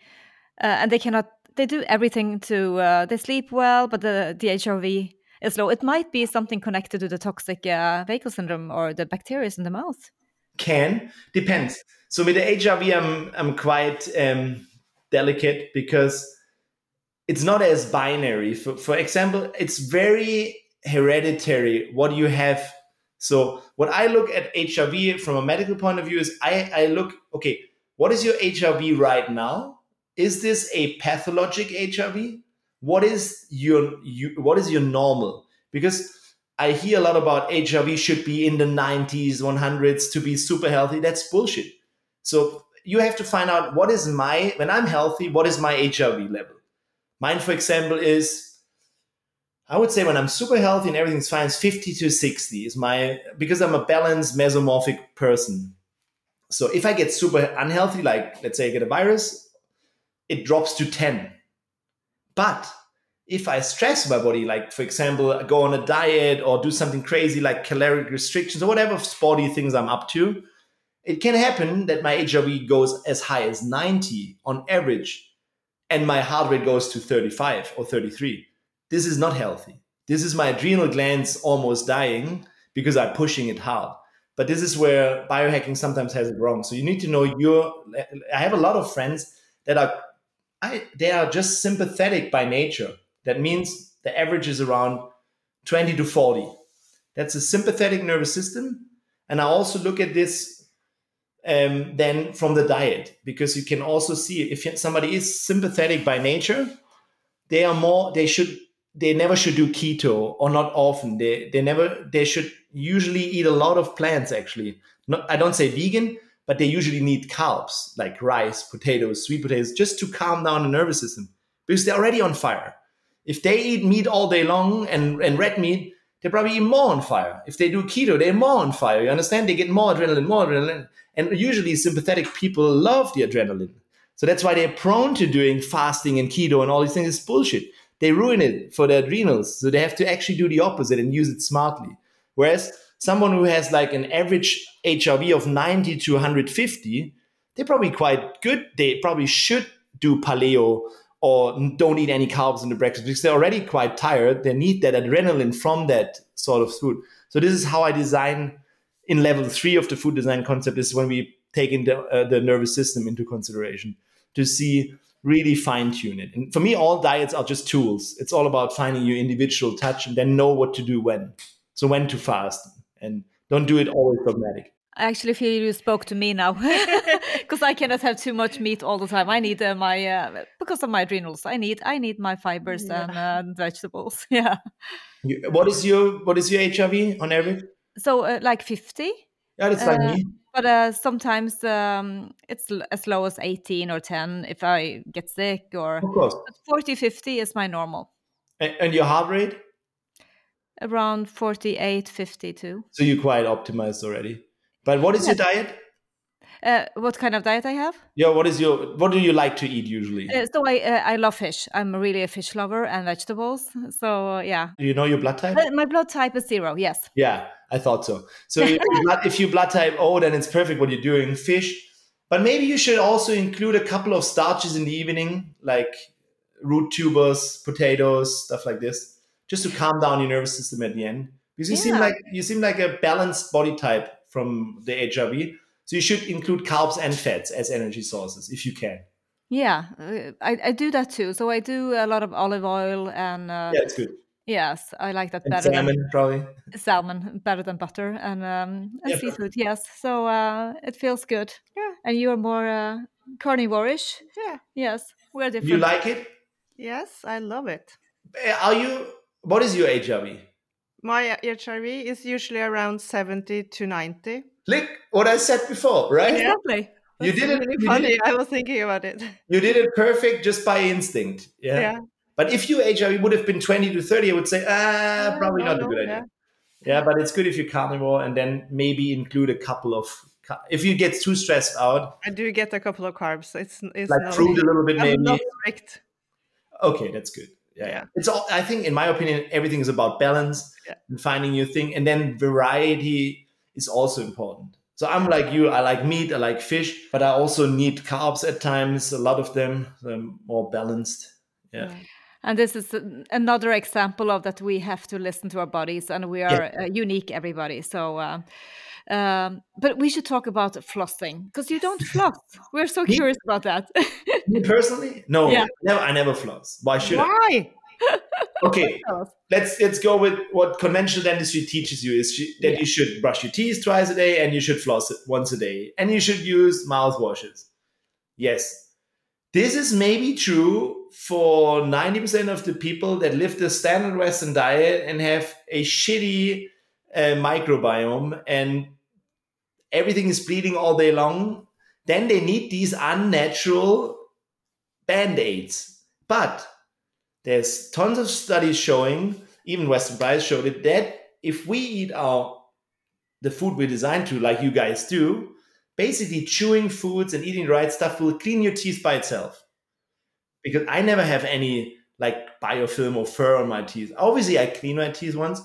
uh, and they cannot, they do everything to, uh, they sleep well, but the, the HRV is low. It might be something connected to the toxic uh, vagal syndrome or the bacteria in the mouth. Can depends. So with the HRV, I'm I'm quite um, delicate because it's not as binary. For for example, it's very hereditary what you have. So what I look at HRV from a medical point of view is I, I look, okay, what is your HRV right now? Is this a pathologic HRV? What is your you, what is your normal? Because I hear a lot about HRV should be in the 90s, 100s to be super healthy. That's bullshit. So you have to find out what is my when I'm healthy, what is my HRV level? Mine, for example, is I would say when I'm super healthy and everything's fine, it's 50 to 60 is my because I'm a balanced mesomorphic person. So if I get super unhealthy, like let's say I get a virus, it drops to 10. But if I stress my body, like for example, go on a diet or do something crazy like caloric restrictions or whatever sporty things I'm up to, it can happen that my HRV goes as high as 90 on average. and my heart rate goes to 35 or 33. This is not healthy. This is my adrenal glands almost dying because I'm pushing it hard. But this is where biohacking sometimes has it wrong. So you need to know your. I have a lot of friends that are, I, they are just sympathetic by nature. That means the average is around 20 to 40. That's a sympathetic nervous system. And I also look at this um, then from the diet because you can also see if somebody is sympathetic by nature, they are more. They should. They never should do keto or not often. They they never. They should usually eat a lot of plants. Actually, not. I don't say vegan, but they usually need carbs like rice, potatoes, sweet potatoes, just to calm down the nervous system because they're already on fire. If they eat meat all day long and, and red meat, they're probably more on fire. If they do keto, they're more on fire. You understand? They get more adrenaline, more adrenaline. And usually sympathetic people love the adrenaline. So that's why they're prone to doing fasting and keto and all these things. It's bullshit. They ruin it for their adrenals. So they have to actually do the opposite and use it smartly. Whereas someone who has like an average HRV of 90 to 150, they're probably quite good. They probably should do paleo or don't eat any carbs in the breakfast because they're already quite tired. They need that adrenaline from that sort of food. So this is how I design in level three of the food design concept is when we take in the, uh, the nervous system into consideration to see really fine tune it. And for me, all diets are just tools. It's all about finding your individual touch and then know what to do when. So when to fast and don't do it always dogmatic. I actually feel you spoke to me now because I cannot have too much meat all the time. I need uh, my uh, because of my adrenals. I need I need my fibers yeah. and uh, vegetables. Yeah. You, what is your what is your HRV on average? So uh, like fifty. Yeah, that's like me. Uh, but uh, sometimes um, it's as low as 18 or 10 if I get sick or of course. 40 50 is my normal. And, and your heart rate? Around 48 52. So you're quite optimized already. But what is your diet? Uh, what kind of diet I have? Yeah, what is your what do you like to eat usually? Uh, so I uh, I love fish. I'm really a fish lover and vegetables. So yeah. Do you know your blood type? Uh, my blood type is zero. Yes. Yeah, I thought so. So if, blood, if you blood type O, then it's perfect what you're doing. Fish, but maybe you should also include a couple of starches in the evening, like root tubers, potatoes, stuff like this, just to calm down your nervous system at the end. Because you yeah. seem like you seem like a balanced body type from the HRV. So you should include carbs and fats as energy sources if you can. Yeah, uh, I, I do that too. So I do a lot of olive oil and uh, yeah, it's good. Yes, I like that and better. Salmon, than, probably. Salmon better than butter and, um, and Yeah, seafood. Yes, so uh, it feels good. Yeah, and you are more uh, carnivore-ish. Yeah. Yes, we're different. You like it? Yes, I love it. Uh, Are you? What is your HRV? My HRV is usually around 70 to 90. Look what I said before, right? exactly. You did it. Really You did funny. it, I was thinking about it. you did it perfect just by instinct. Yeah. Yeah. But if your HRV would have been 20 to 30, I would say, ah, Yeah, probably no, not a good idea. yeah. Yeah, but it's good if you're carnivore and then maybe include a couple of. If you get too stressed out, I do get a couple of carbs. It's, it's like not, fruit a little bit, maybe. not strict. Okay, that's good. Yeah. Yeah. It's all I think in my opinion, everything is about balance Yeah. and finding your thing. And then variety is also important. So I'm like you, I like meat, I like fish, but I also need carbs at times, a lot of them. So I'm more balanced. Yeah. And this is another example of that we have to listen to our bodies, and we are uh, unique, everybody. So, uh, um, but we should talk about flossing because you don't floss. We're so Me? curious about that. Me personally? No, Yeah. never, I never floss. Why should I? Why? Okay, let's let's go with what conventional dentistry teaches you is she, that Yeah. you should brush your teeth twice a day and you should floss it once a day and you should use mouthwashes. Yes, this is maybe true for 90% of the people that live the standard Western diet and have a shitty uh, microbiome and everything is bleeding all day long. Then they need these unnatural band aids. But there's tons of studies showing, even Weston Price showed it, that if we eat our the food we're designed to, like you guys do, basically chewing foods and eating the right stuff will clean your teeth by itself. Because I never have any like biofilm or fur on my teeth. Obviously, I clean my teeth once,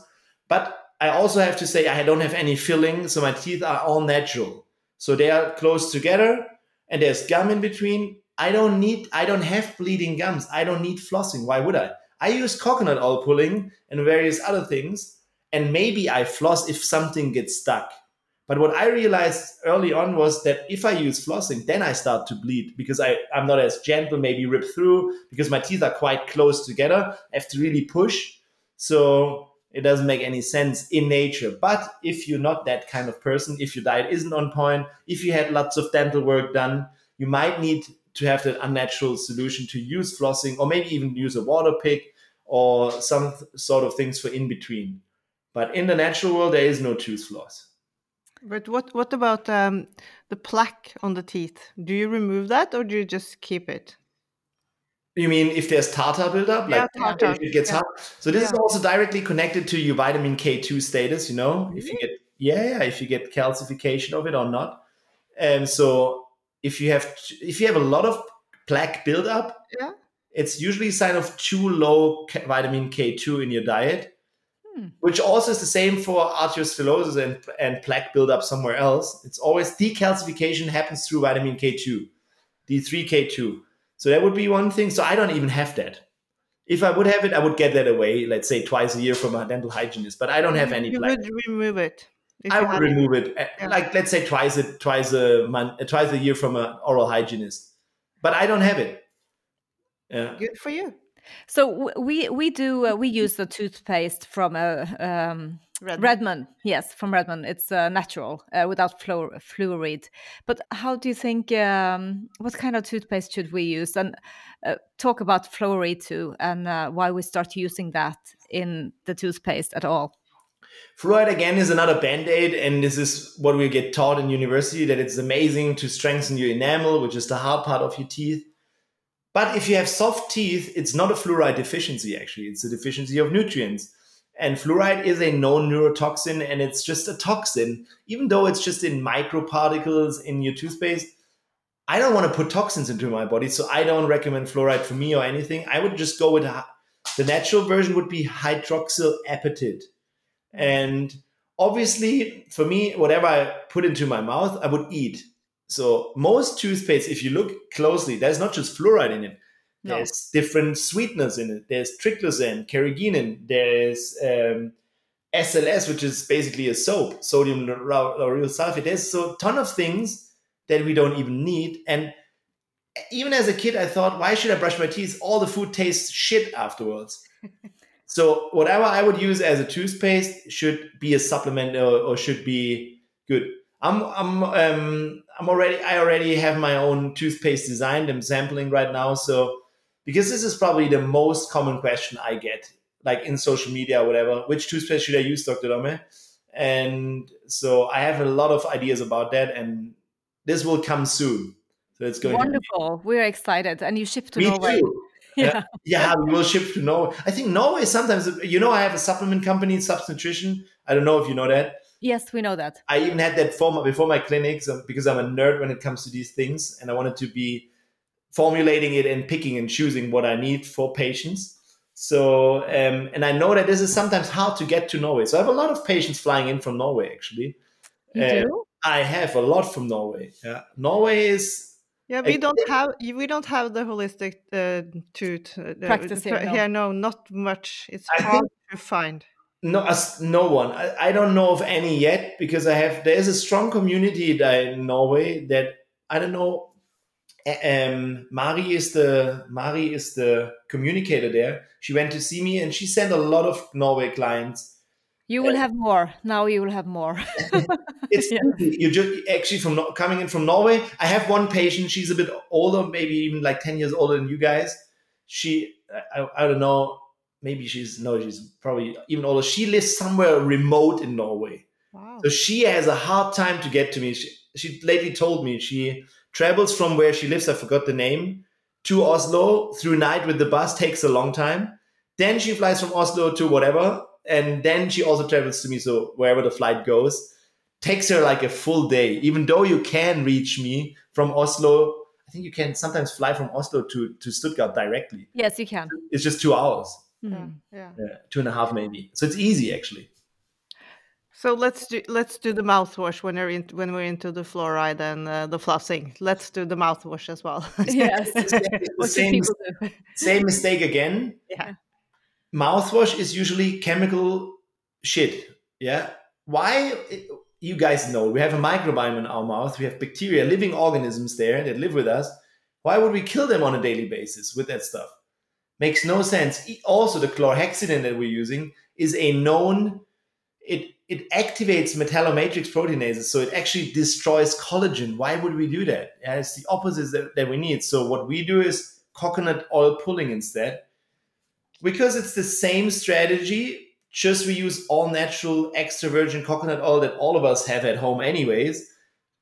but I also have to say I don't have any filling, so my teeth are all natural. So they are close together, and there's gum in between, I don't need, I don't have bleeding gums. I don't need flossing. Why would I? I use coconut oil pulling and various other things. And maybe I floss if something gets stuck. But what I realized early on was that if I use flossing, then I start to bleed because I, I'm not as gentle, maybe rip through because my teeth are quite close together. I have to really push. So it doesn't make any sense in nature. But if you're not that kind of person, if your diet isn't on point, if you had lots of dental work done, you might need to have that unnatural solution to use flossing or maybe even use a water pick or some sort of things for in between. But in the natural world, there is no tooth floss. But what what about um, the plaque on the teeth? Do you remove that or do you just keep it? You mean if there's tartar buildup, Yeah, like tartar, if it gets yeah. hard? So this is also directly connected to your vitamin K2 status. You know, if you get yeah, yeah, if you get calcification of it or not. And so if you have if you have a lot of plaque buildup, Yeah. it's usually a sign of too low vitamin K2 in your diet, Hmm. which also is the same for arteriosclerosis and, and plaque buildup somewhere else. It's always decalcification happens through vitamin K2, D3K2. So that would be one thing. So I don't even have that. If I would have it, I would get that away, let's say twice a year from a dental hygienist. But I don't have any You plaque. would remove it. I would had it. remove it, uh, Yeah. like let's say twice a twice a month, uh, twice a year from an oral hygienist. But I don't have it. Yeah. Good for you. So we we do uh, we use the toothpaste from a um, Red. Redmond. Yes, from Redmond. It's uh, natural uh, without fluor- fluoride. But how do you think? Um, what kind of toothpaste should we use? And uh, talk about fluoride too, and uh, why we start using that in the toothpaste at all. Fluoride again is another band-aid, and this is what we get taught in university that it's amazing to strengthen your enamel, which is the hard part of your teeth. But if you have soft teeth, it's not a fluoride deficiency, actually. It's a deficiency of nutrients. And fluoride is a known neurotoxin, and it's just a toxin, even though it's just in microparticles in your toothpaste. I don't want to put toxins into my body, so I don't recommend fluoride for me or anything. I would just go with a- the natural version would be hydroxyl apatite. And obviously, for me, whatever I put into my mouth, I would eat. So most toothpaste, if you look closely, there's not just fluoride in it. No. There's different sweeteners in it. There's triclosan, carrageenan. There's um, SLS, which is basically a soap, sodium lau- lauryl sulfate. There's so ton of things that we don't even need. And even as a kid, I thought, why should I brush my teeth? All the food tastes shit afterwards. so whatever I would use as a toothpaste should be a supplement or, or should be good. I'm I'm um I'm already I already have my own toothpaste designed. I'm sampling right now, so because this is probably the most common question I get, like in social media or whatever. Which toothpaste should I use, Dr. Dome? And so I have a lot of ideas about that, and this will come soon. So it's going to Wonderful. We're excited, and you ship to. Me Norway. too. Yeah. Yeah, we will ship to Norway. I think Norway sometimes, you know, I have a supplement company, Subs Nutrition. I don't know if you know that. Yes, we know that. I even had that form before my clinics um, because I'm a nerd when it comes to these things, and I wanted to be formulating it and picking and choosing what I need for patients. So, um, and I know that this is sometimes hard to get to Norway. So I have a lot of patients flying in from Norway. Actually, You Uh, do? I have a lot from Norway. Yeah, Norway is Yeah, we don't have we don't have the holistic uh, tooth uh, the- Practice here, no. here. No, not much. It's I hard to find. no as no one. I, I don't know of any yet because I have there is a strong community there in Norway that I don't know. Um, Mari is the Mari is the communicator there. She went to see me and she sent a lot of Norway clients. You will have more. Now you will have more. It's Yeah. you just actually from coming in from Norway. I have one patient. She's a bit older, maybe even like ten years older than you guys. She, I, I- I don't know. Maybe she's no, she's probably even older. She lives somewhere remote in Norway. Wow. So she has a hard time to get to me. She, she lately told me she travels from where she lives, I forgot the name, to Oslo through night with the bus, takes a long time. Then she flies from Oslo to whatever. And then she also travels to me. So wherever the flight goes, takes her like a full day, even though you can reach me from Oslo. I think you can sometimes fly from Oslo to, to Stuttgart directly. yes, you can. It's just two hours, Yeah, Mm. yeah. yeah, two and a half maybe. So it's easy actually. So let's do let's do the mouthwash when we're in, when we're into the fluoride and uh, the flossing. Let's do the mouthwash as well. Yes. The what should same, same mistake again. Yeah. Mouthwash is usually chemical shit. Yeah. Why? You guys know we have a microbiome in our mouth. We have bacteria, living organisms there that live with us. Why would we kill them on a daily basis with that stuff? Makes no sense. Also, the chlorhexidine that we're using is a known. It it activates metallomatrix proteinases, so it actually destroys collagen. Why would we do that? It's the opposite that, that we need. So what we do is coconut oil pulling instead, because it's the same strategy. Just we use all natural extra virgin coconut oil that all of us have at home, anyways.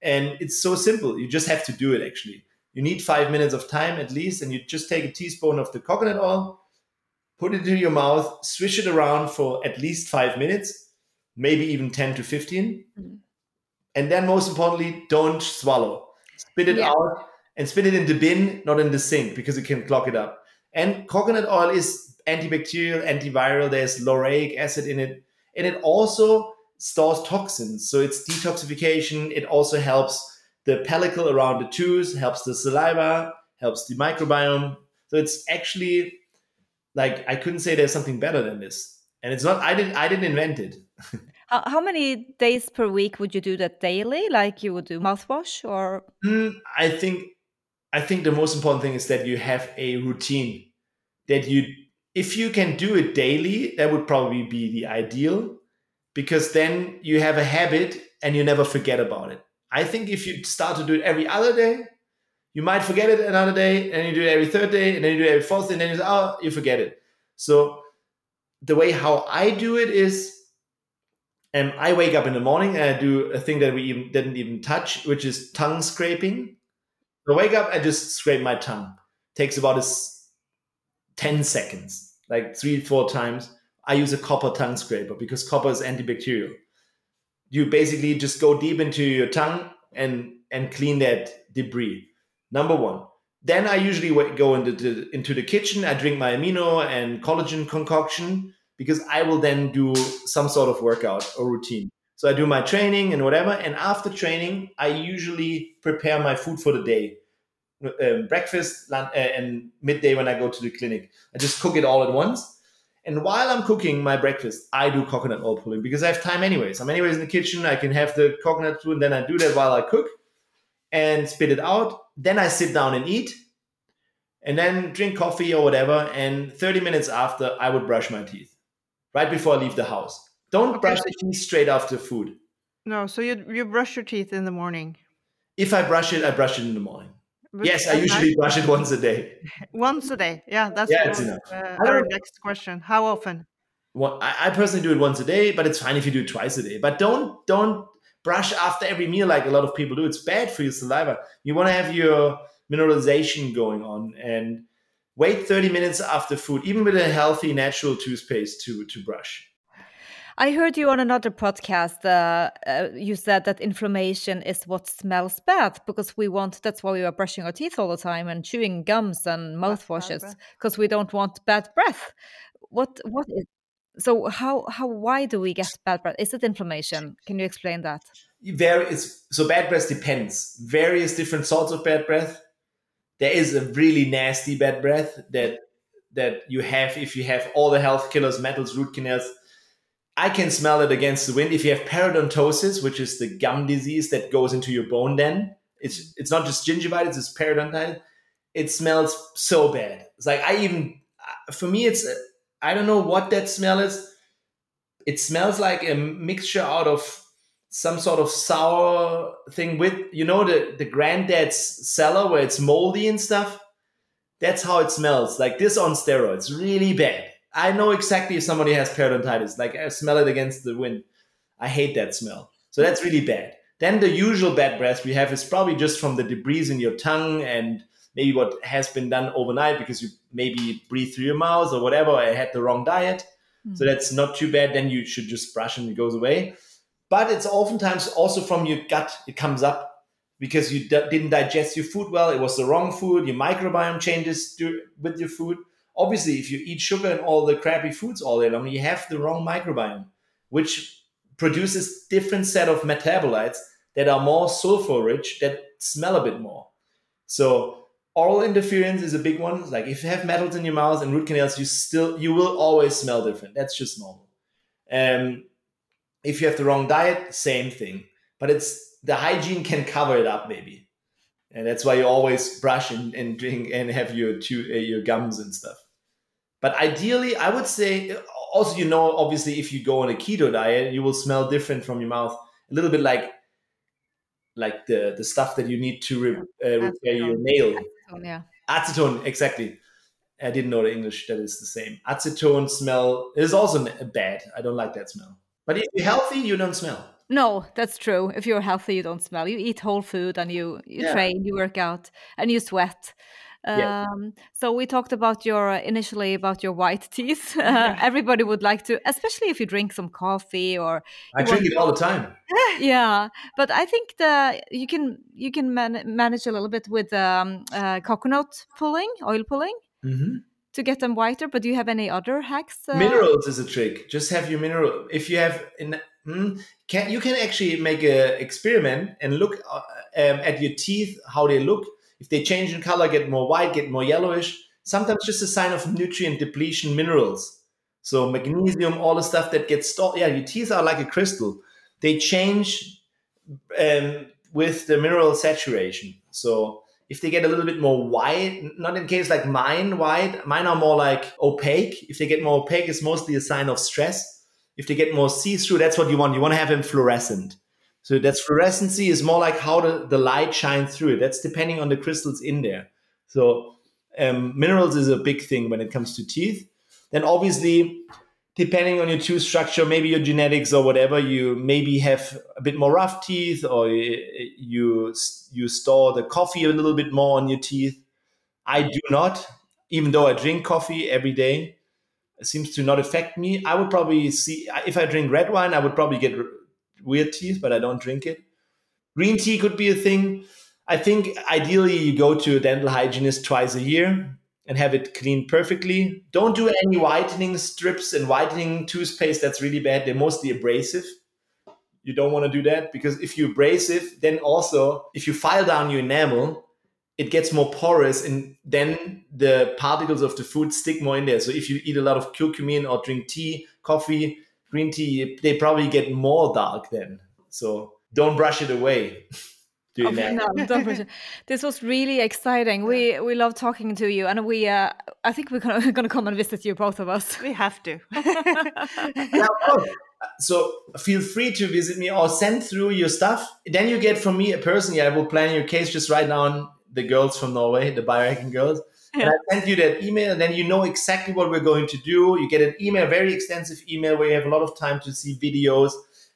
And it's so simple. You just have to do it actually. You need five minutes of time at least, and you just take a teaspoon of the coconut oil, put it into your mouth, swish it around for at least five minutes, maybe even 10 to 15. Mhm. And then, most importantly, don't swallow. Spit it Yeah. out and spit it in the bin, not in the sink, because it can clog it up. And coconut oil is antibacterial, antiviral. There's lauric acid in it. And it also stores toxins. So it's detoxification. It also helps the pellicle around the tooth, helps the saliva, helps the microbiome. So it's actually like I couldn't say there's something better than this. And it's not I didn't I didn't invent it. How, how many days per week would you do that daily, like you would do mouthwash or? Mm, I think I think the most important thing is that you have a routine that you if you can do it daily, that would probably be the ideal because then you have a habit and you never forget about it. I think if you start to do it every other day, you might forget it another day, and you do it every third day, and then you do it every fourth day, and then you say, oh, you forget it. So the way how I do it is um, I wake up in the morning and I do a thing that we even didn't even touch, which is tongue scraping. I wake up, I just scrape my tongue. Takes about a s- 10 seconds, like three, four times. I use a copper tongue scraper because copper is antibacterial. You basically just go deep into your tongue and and clean that debris. Number one. Then I usually go into the, into the kitchen. I drink my amino and collagen concoction because I will then do some sort of workout or routine. So I do my training and whatever. And after training, I usually prepare my food for the day um, breakfast lunch, uh, and midday when I go to the clinic. I just cook it all at once. And while I'm cooking my breakfast, I do coconut oil pulling because I have time anyways. I'm anyways in the kitchen. I can have the coconut food, and then I do that while I cook and spit it out. Then I sit down and eat, and then drink coffee or whatever. And 30 minutes after, I would brush my teeth right before I leave the house. Don't Okay, brush the teeth straight after food. No, so you you brush your teeth in the morning. If I brush it, I brush it in the morning. But Yes, I usually brush it once a day. once a day. Yeah, that's Yeah, it's enough. Uh, our next question. How often? Well, I, I personally do it once a day, but it's fine if you do it twice a day. But don't don't brush after every meal like a lot of people do. It's bad for your saliva. You want to have your mineralization going on and wait 30 minutes after food, even with a healthy natural toothpaste to to brush. I heard you on another podcast. Uh, uh, you said that inflammation is what smells bad because we want. That's why we are brushing our teeth all the time and chewing gums and mouthwashes breath. because we don't want bad breath. What? What is? So how? How? Why do we get bad breath? Is it inflammation? Can you explain that? Very it's so bad breath depends. Various different sorts of bad breath. There is a really nasty bad breath that that you have if you have all the health killers, metals, root canals. I can smell it against the wind. If you have periodontosis, which is the gum disease that goes into your bone, then it's it's not just gingivitis, it's periodontitis. It smells so bad. It's like I even uh, for me, it's uh, I don't know what that smell is. It smells like a mixture out of some sort of sour thing with you know the the granddad's cellar where it's moldy and stuff. That's how it smells. Like this on steroids. Really bad. I know exactly if somebody has periodontitis. Like I smell it against the wind. I hate that smell. So that's really bad. Then the usual bad breath we have is probably just from the debris in your tongue and maybe what has been done overnight because you maybe breathe through your mouth or whatever. I had the wrong diet. So hmm. that's not too bad. Then you should just brush and it goes away. But it's oftentimes also from your gut. It comes up because you d- didn't digest your food well. It was the wrong food. Your microbiome changes to, with your food. Obviously, if you eat sugar and all the crappy foods all day long, you have the wrong microbiome, which produces different set of metabolites that are more sulfur rich that smell a bit more. So oral interference is a big one. Like if you have metals in your mouth and root canals, you still you will always smell different. That's just normal. Um, if you have the wrong diet, same thing. But it's the hygiene can cover it up maybe, and that's why you always brush and, and drink and have your chew, uh, your gums and stuff. But ideally, I would say also you know obviously if you go on a keto diet, you will smell different from your mouth, a little bit like like the the stuff that you need to re, uh, repair your nail. Acetone, yeah. Acetone, exactly. I didn't know the English that is the same. Acetone smell is also bad. I don't like that smell. But if you're healthy, you don't smell. No, that's true. If you're healthy, you don't smell. You eat whole food and you you Yeah. train, you work out, and you sweat. Yeah. Um, so we talked about your uh, initially about your white teeth. Uh, everybody would like to, especially if you drink some coffee or I drink want- it all the time. yeah. But I think the you can you can man- manage a little bit with um, uh, coconut pulling, oil pulling hmm to get them whiter. But do you have any other hacks? Uh, Minerals is a trick. Just have your mineral. If you have, in, hmm, can you can actually make a experiment and look uh, um, at your teeth how they look. If they change in color, get more white, get more yellowish. Sometimes just a sign of nutrient depletion. Minerals. So magnesium, all the stuff that gets stored. Yeah, your teeth are like a crystal. They change um, with the mineral saturation. So if they get a little bit more white, not in case like mine white, mine are more like opaque. If they get more opaque, it's mostly a sign of stress. If they get more see-through, that's what you want. You want to have them fluorescent. So that's fluorescency is more like how the, the light shines through it. That's depending on the crystals in there. So um, minerals is a big thing when it comes to teeth. Then obviously, depending on your tooth structure, maybe your genetics or whatever, you maybe have a bit more rough teeth, or you you, store the coffee a little bit more on your teeth. I do not, even though I drink coffee every day. It seems to not affect me. I would probably see if I drink red wine, I would probably get weird teeth, but I don't drink it. Green tea could be a thing. I think ideally you go to a dental hygienist twice a year and have it cleaned perfectly. Don't do any whitening strips and whitening toothpaste. That's really bad. They're mostly abrasive. You don't want to do that because if you're abrasive, then also if you file down your enamel, it gets more porous and then the particles of the food stick more in there. So if you eat a lot of curcumin or drink tea, coffee, green tea, they probably get more dark then. So don't brush it away. Do Okay, enamel. no, don't push it. This was really exciting. We we love talking to you, and we uh, I think we're gonna gonna come and visit you, both of us. We have to. Yeah, of. So feel free to visit me or send through your stuff. Then you get from me a personally, I will plan your case. Just write down the girls from Norway, the biohacking girls. And I send you that email, and then you know exactly what we're going to do. You get an email, very extensive email where you have a lot of time to see videos,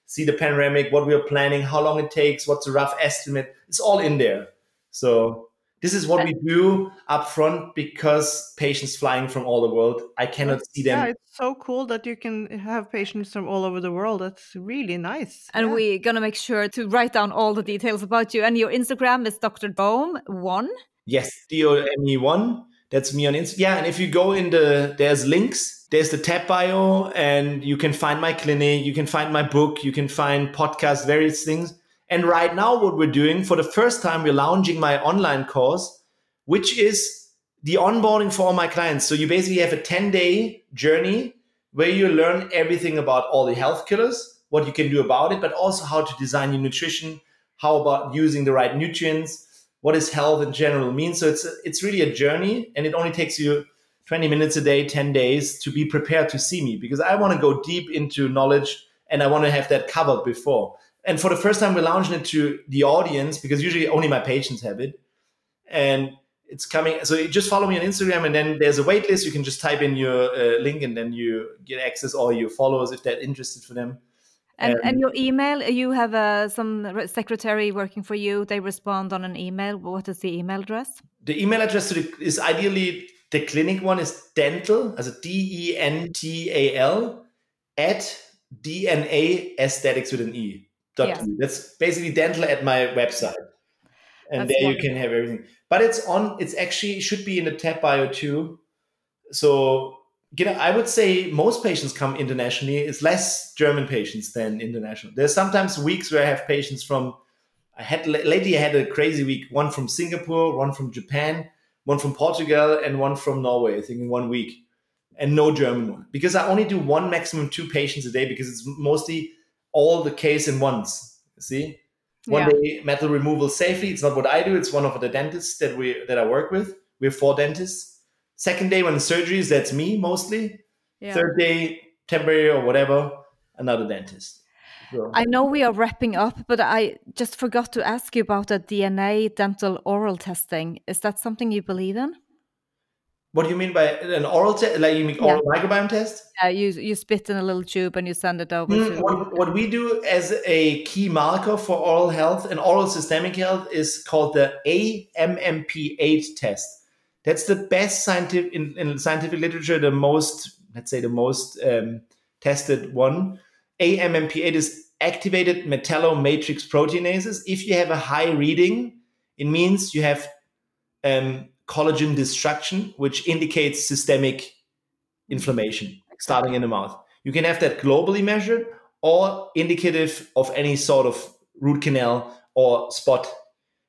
see the panoramic, what we're planning, how long it takes, what's a rough estimate. It's all in there. So this is what we do up front because patients flying from all the world, I cannot see them Yeah, it's so cool that you can have patients from all over the world. That's really nice. And Yeah. we're gonna make sure to write down all the details about you. And your Instagram is Dr. Dome one. Yes, D O M E one. That's me on Instagram. Yeah, and if you go in the there's links. There's the tab bio, and you can find my clinic. You can find my book. You can find podcasts, various things. And right now, what we're doing for the first time, we're launching my online course, which is the onboarding for all my clients. So you basically have a 10 day journey where you learn everything about all the health killers, what you can do about it, but also how to design your nutrition, how about using the right nutrients, what does health in general mean. So it's it's really a journey, and it only takes you 20 minutes a day, 10 days to be prepared to see me because I want to go deep into knowledge and I want to have that covered before. And for the first time, we're launching it to the audience because usually only my patients have it. And it's coming. So you just follow me on Instagram, and then there's a wait list. You can just type in your uh, link, and then you get access or your followers if they're interested for them. And, and your email, you have uh, some secretary working for you. They respond on an email. What is the email address? The email address to the, is ideally the clinic one is dental, as a D E N T A L, at DNA aesthetics with an E. Dot Yes. E. That's basically dental at my website. And That's there you can have everything. But it's on, it's actually, it should be in the tab bio too. So you know, I would say most patients come internationally. It's less German patients than international. There's sometimes weeks where I have patients from. I had lately. I had a crazy week. One from Singapore, one from Japan, one from Portugal, and one from Norway. I think in one week, and no German one because I only do one maximum two patients a day because it's mostly all the case in once. See, one Yeah. day metal removal safely. It's not what I do. It's one of the dentists that we that I work with. We have four dentists. Second day when the surgeries, that's me mostly. Yeah. Third day, temporary or whatever, another dentist. So, I know we are wrapping up, but I just forgot to ask you about the DNA dental oral testing. Is that something you believe in? what do you mean by an oral test? Like you mean oral microbiome test? Yeah, you you spit in a little tube and you send it over Mm, what, what we do as a key marker for oral health and oral systemic health is called the AMMP8 test. That's the best scientific in, in scientific literature, the most let's say the most um, tested one. AMMP8 is activated metallomatrix proteinases. If you have a high reading, it means you have um, collagen destruction, which indicates systemic inflammation starting in the mouth. You can have that globally measured or indicative of any sort of root canal or spot.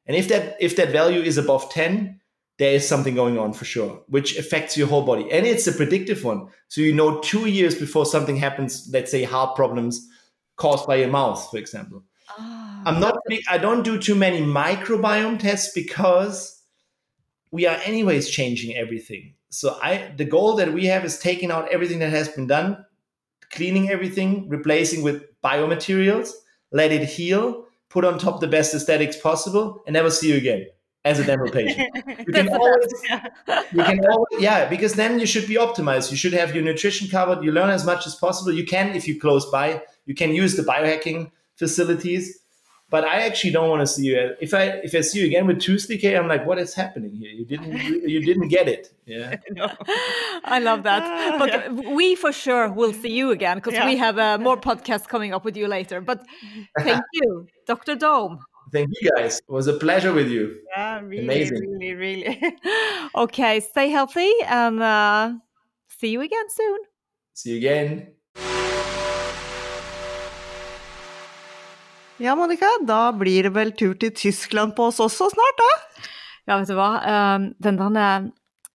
And if that if that value is above 10, there is something going on for sure, which affects your whole body. And it's a predictive one. So you know two years before something happens, let's say heart problems caused by your mouth, for example. Ah, I'm not big, I don't do too many microbiome tests because we are anyways changing everything. So I the goal that we have is taking out everything that has been done, cleaning everything, replacing with biomaterials, let it heal, put on top the best aesthetics possible, and never see you again as a dental patient. You can always you can always yeah, because then you should be optimized. You should have your nutrition covered. You learn as much as possible. You can if you close by. You can use the biohacking facilities. But I actually don't want to see you. If I if I see you again with tooth decay, I'm like, what is happening here? You didn't you didn't get it. Yeah. I love that. But we for sure will see you again because Yeah. we have uh, more podcasts coming up with you later. But thank you, Dr. Dome. Thank you guys. It was a pleasure with you. Yeah, really, Amazing. really, really. Okay, stay healthy and uh, see you again soon. See you again. Ja, Monica, da blir det vel tur til Tyskland på oss også snart, da? Ja, vet du hva. Um, Den der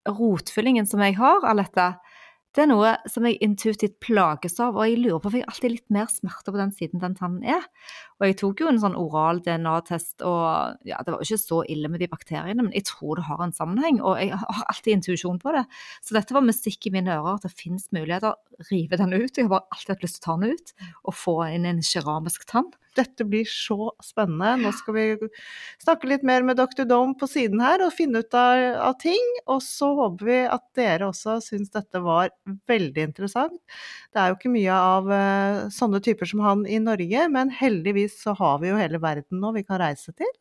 rotfyllingen som jeg har av dette, det er noe som jeg intuitivt plages av, og jeg lurer på, for jeg har alltid litt mer smerte på den siden den tannen er. Og jeg tok jo en sånn oral DNA-test, og ja, det var jo ikke så ille med de bakteriene, men jeg tror det har en sammenheng, og jeg har alltid intuisjon på det. Så dette var musikk i mine ører, at det finnes muligheter. Rive den ut. Jeg har bare alltid hatt lyst til å ta den ut, og få inn en keramisk tann. Dette blir så spennende. Nå skal vi snakke litt mer med Dr. Dome på siden her og finne ut av, av ting. Og så håper vi at dere også syns dette var veldig interessant. Det er jo ikke mye av uh, sånne typer som han i Norge, men heldigvis så har vi jo hele verden nå vi kan reise til.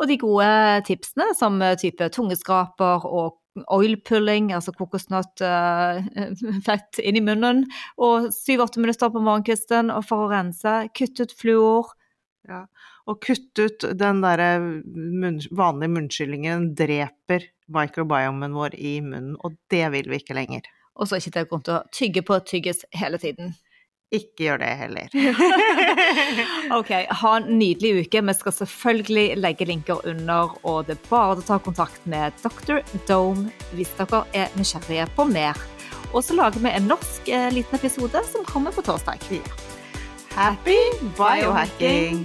Og de gode tipsene som eh, type tungeskraper og oil pulling, altså kokosnøtt, uh, fett inn i munnen, og syv-åtte minutter på morgenkvisten for å rense, kutt ut fluor. Ja. Og kutt ut den derre munn, vanlige munnskyllingen dreper microbiomen vår i munnen, og det vil vi ikke lenger. Og så ikke det grunn til å tygge på tyggis hele tiden. Ikke gjør det heller. Ok, ha en nydelig uke. Vi skal selvfølgelig legge linker under, og det er bare å ta kontakt med Dr. Dome hvis dere er nysgjerrige på mer. Og så lager vi en norsk eh, liten episode som kommer på torsdag. Happy biohacking!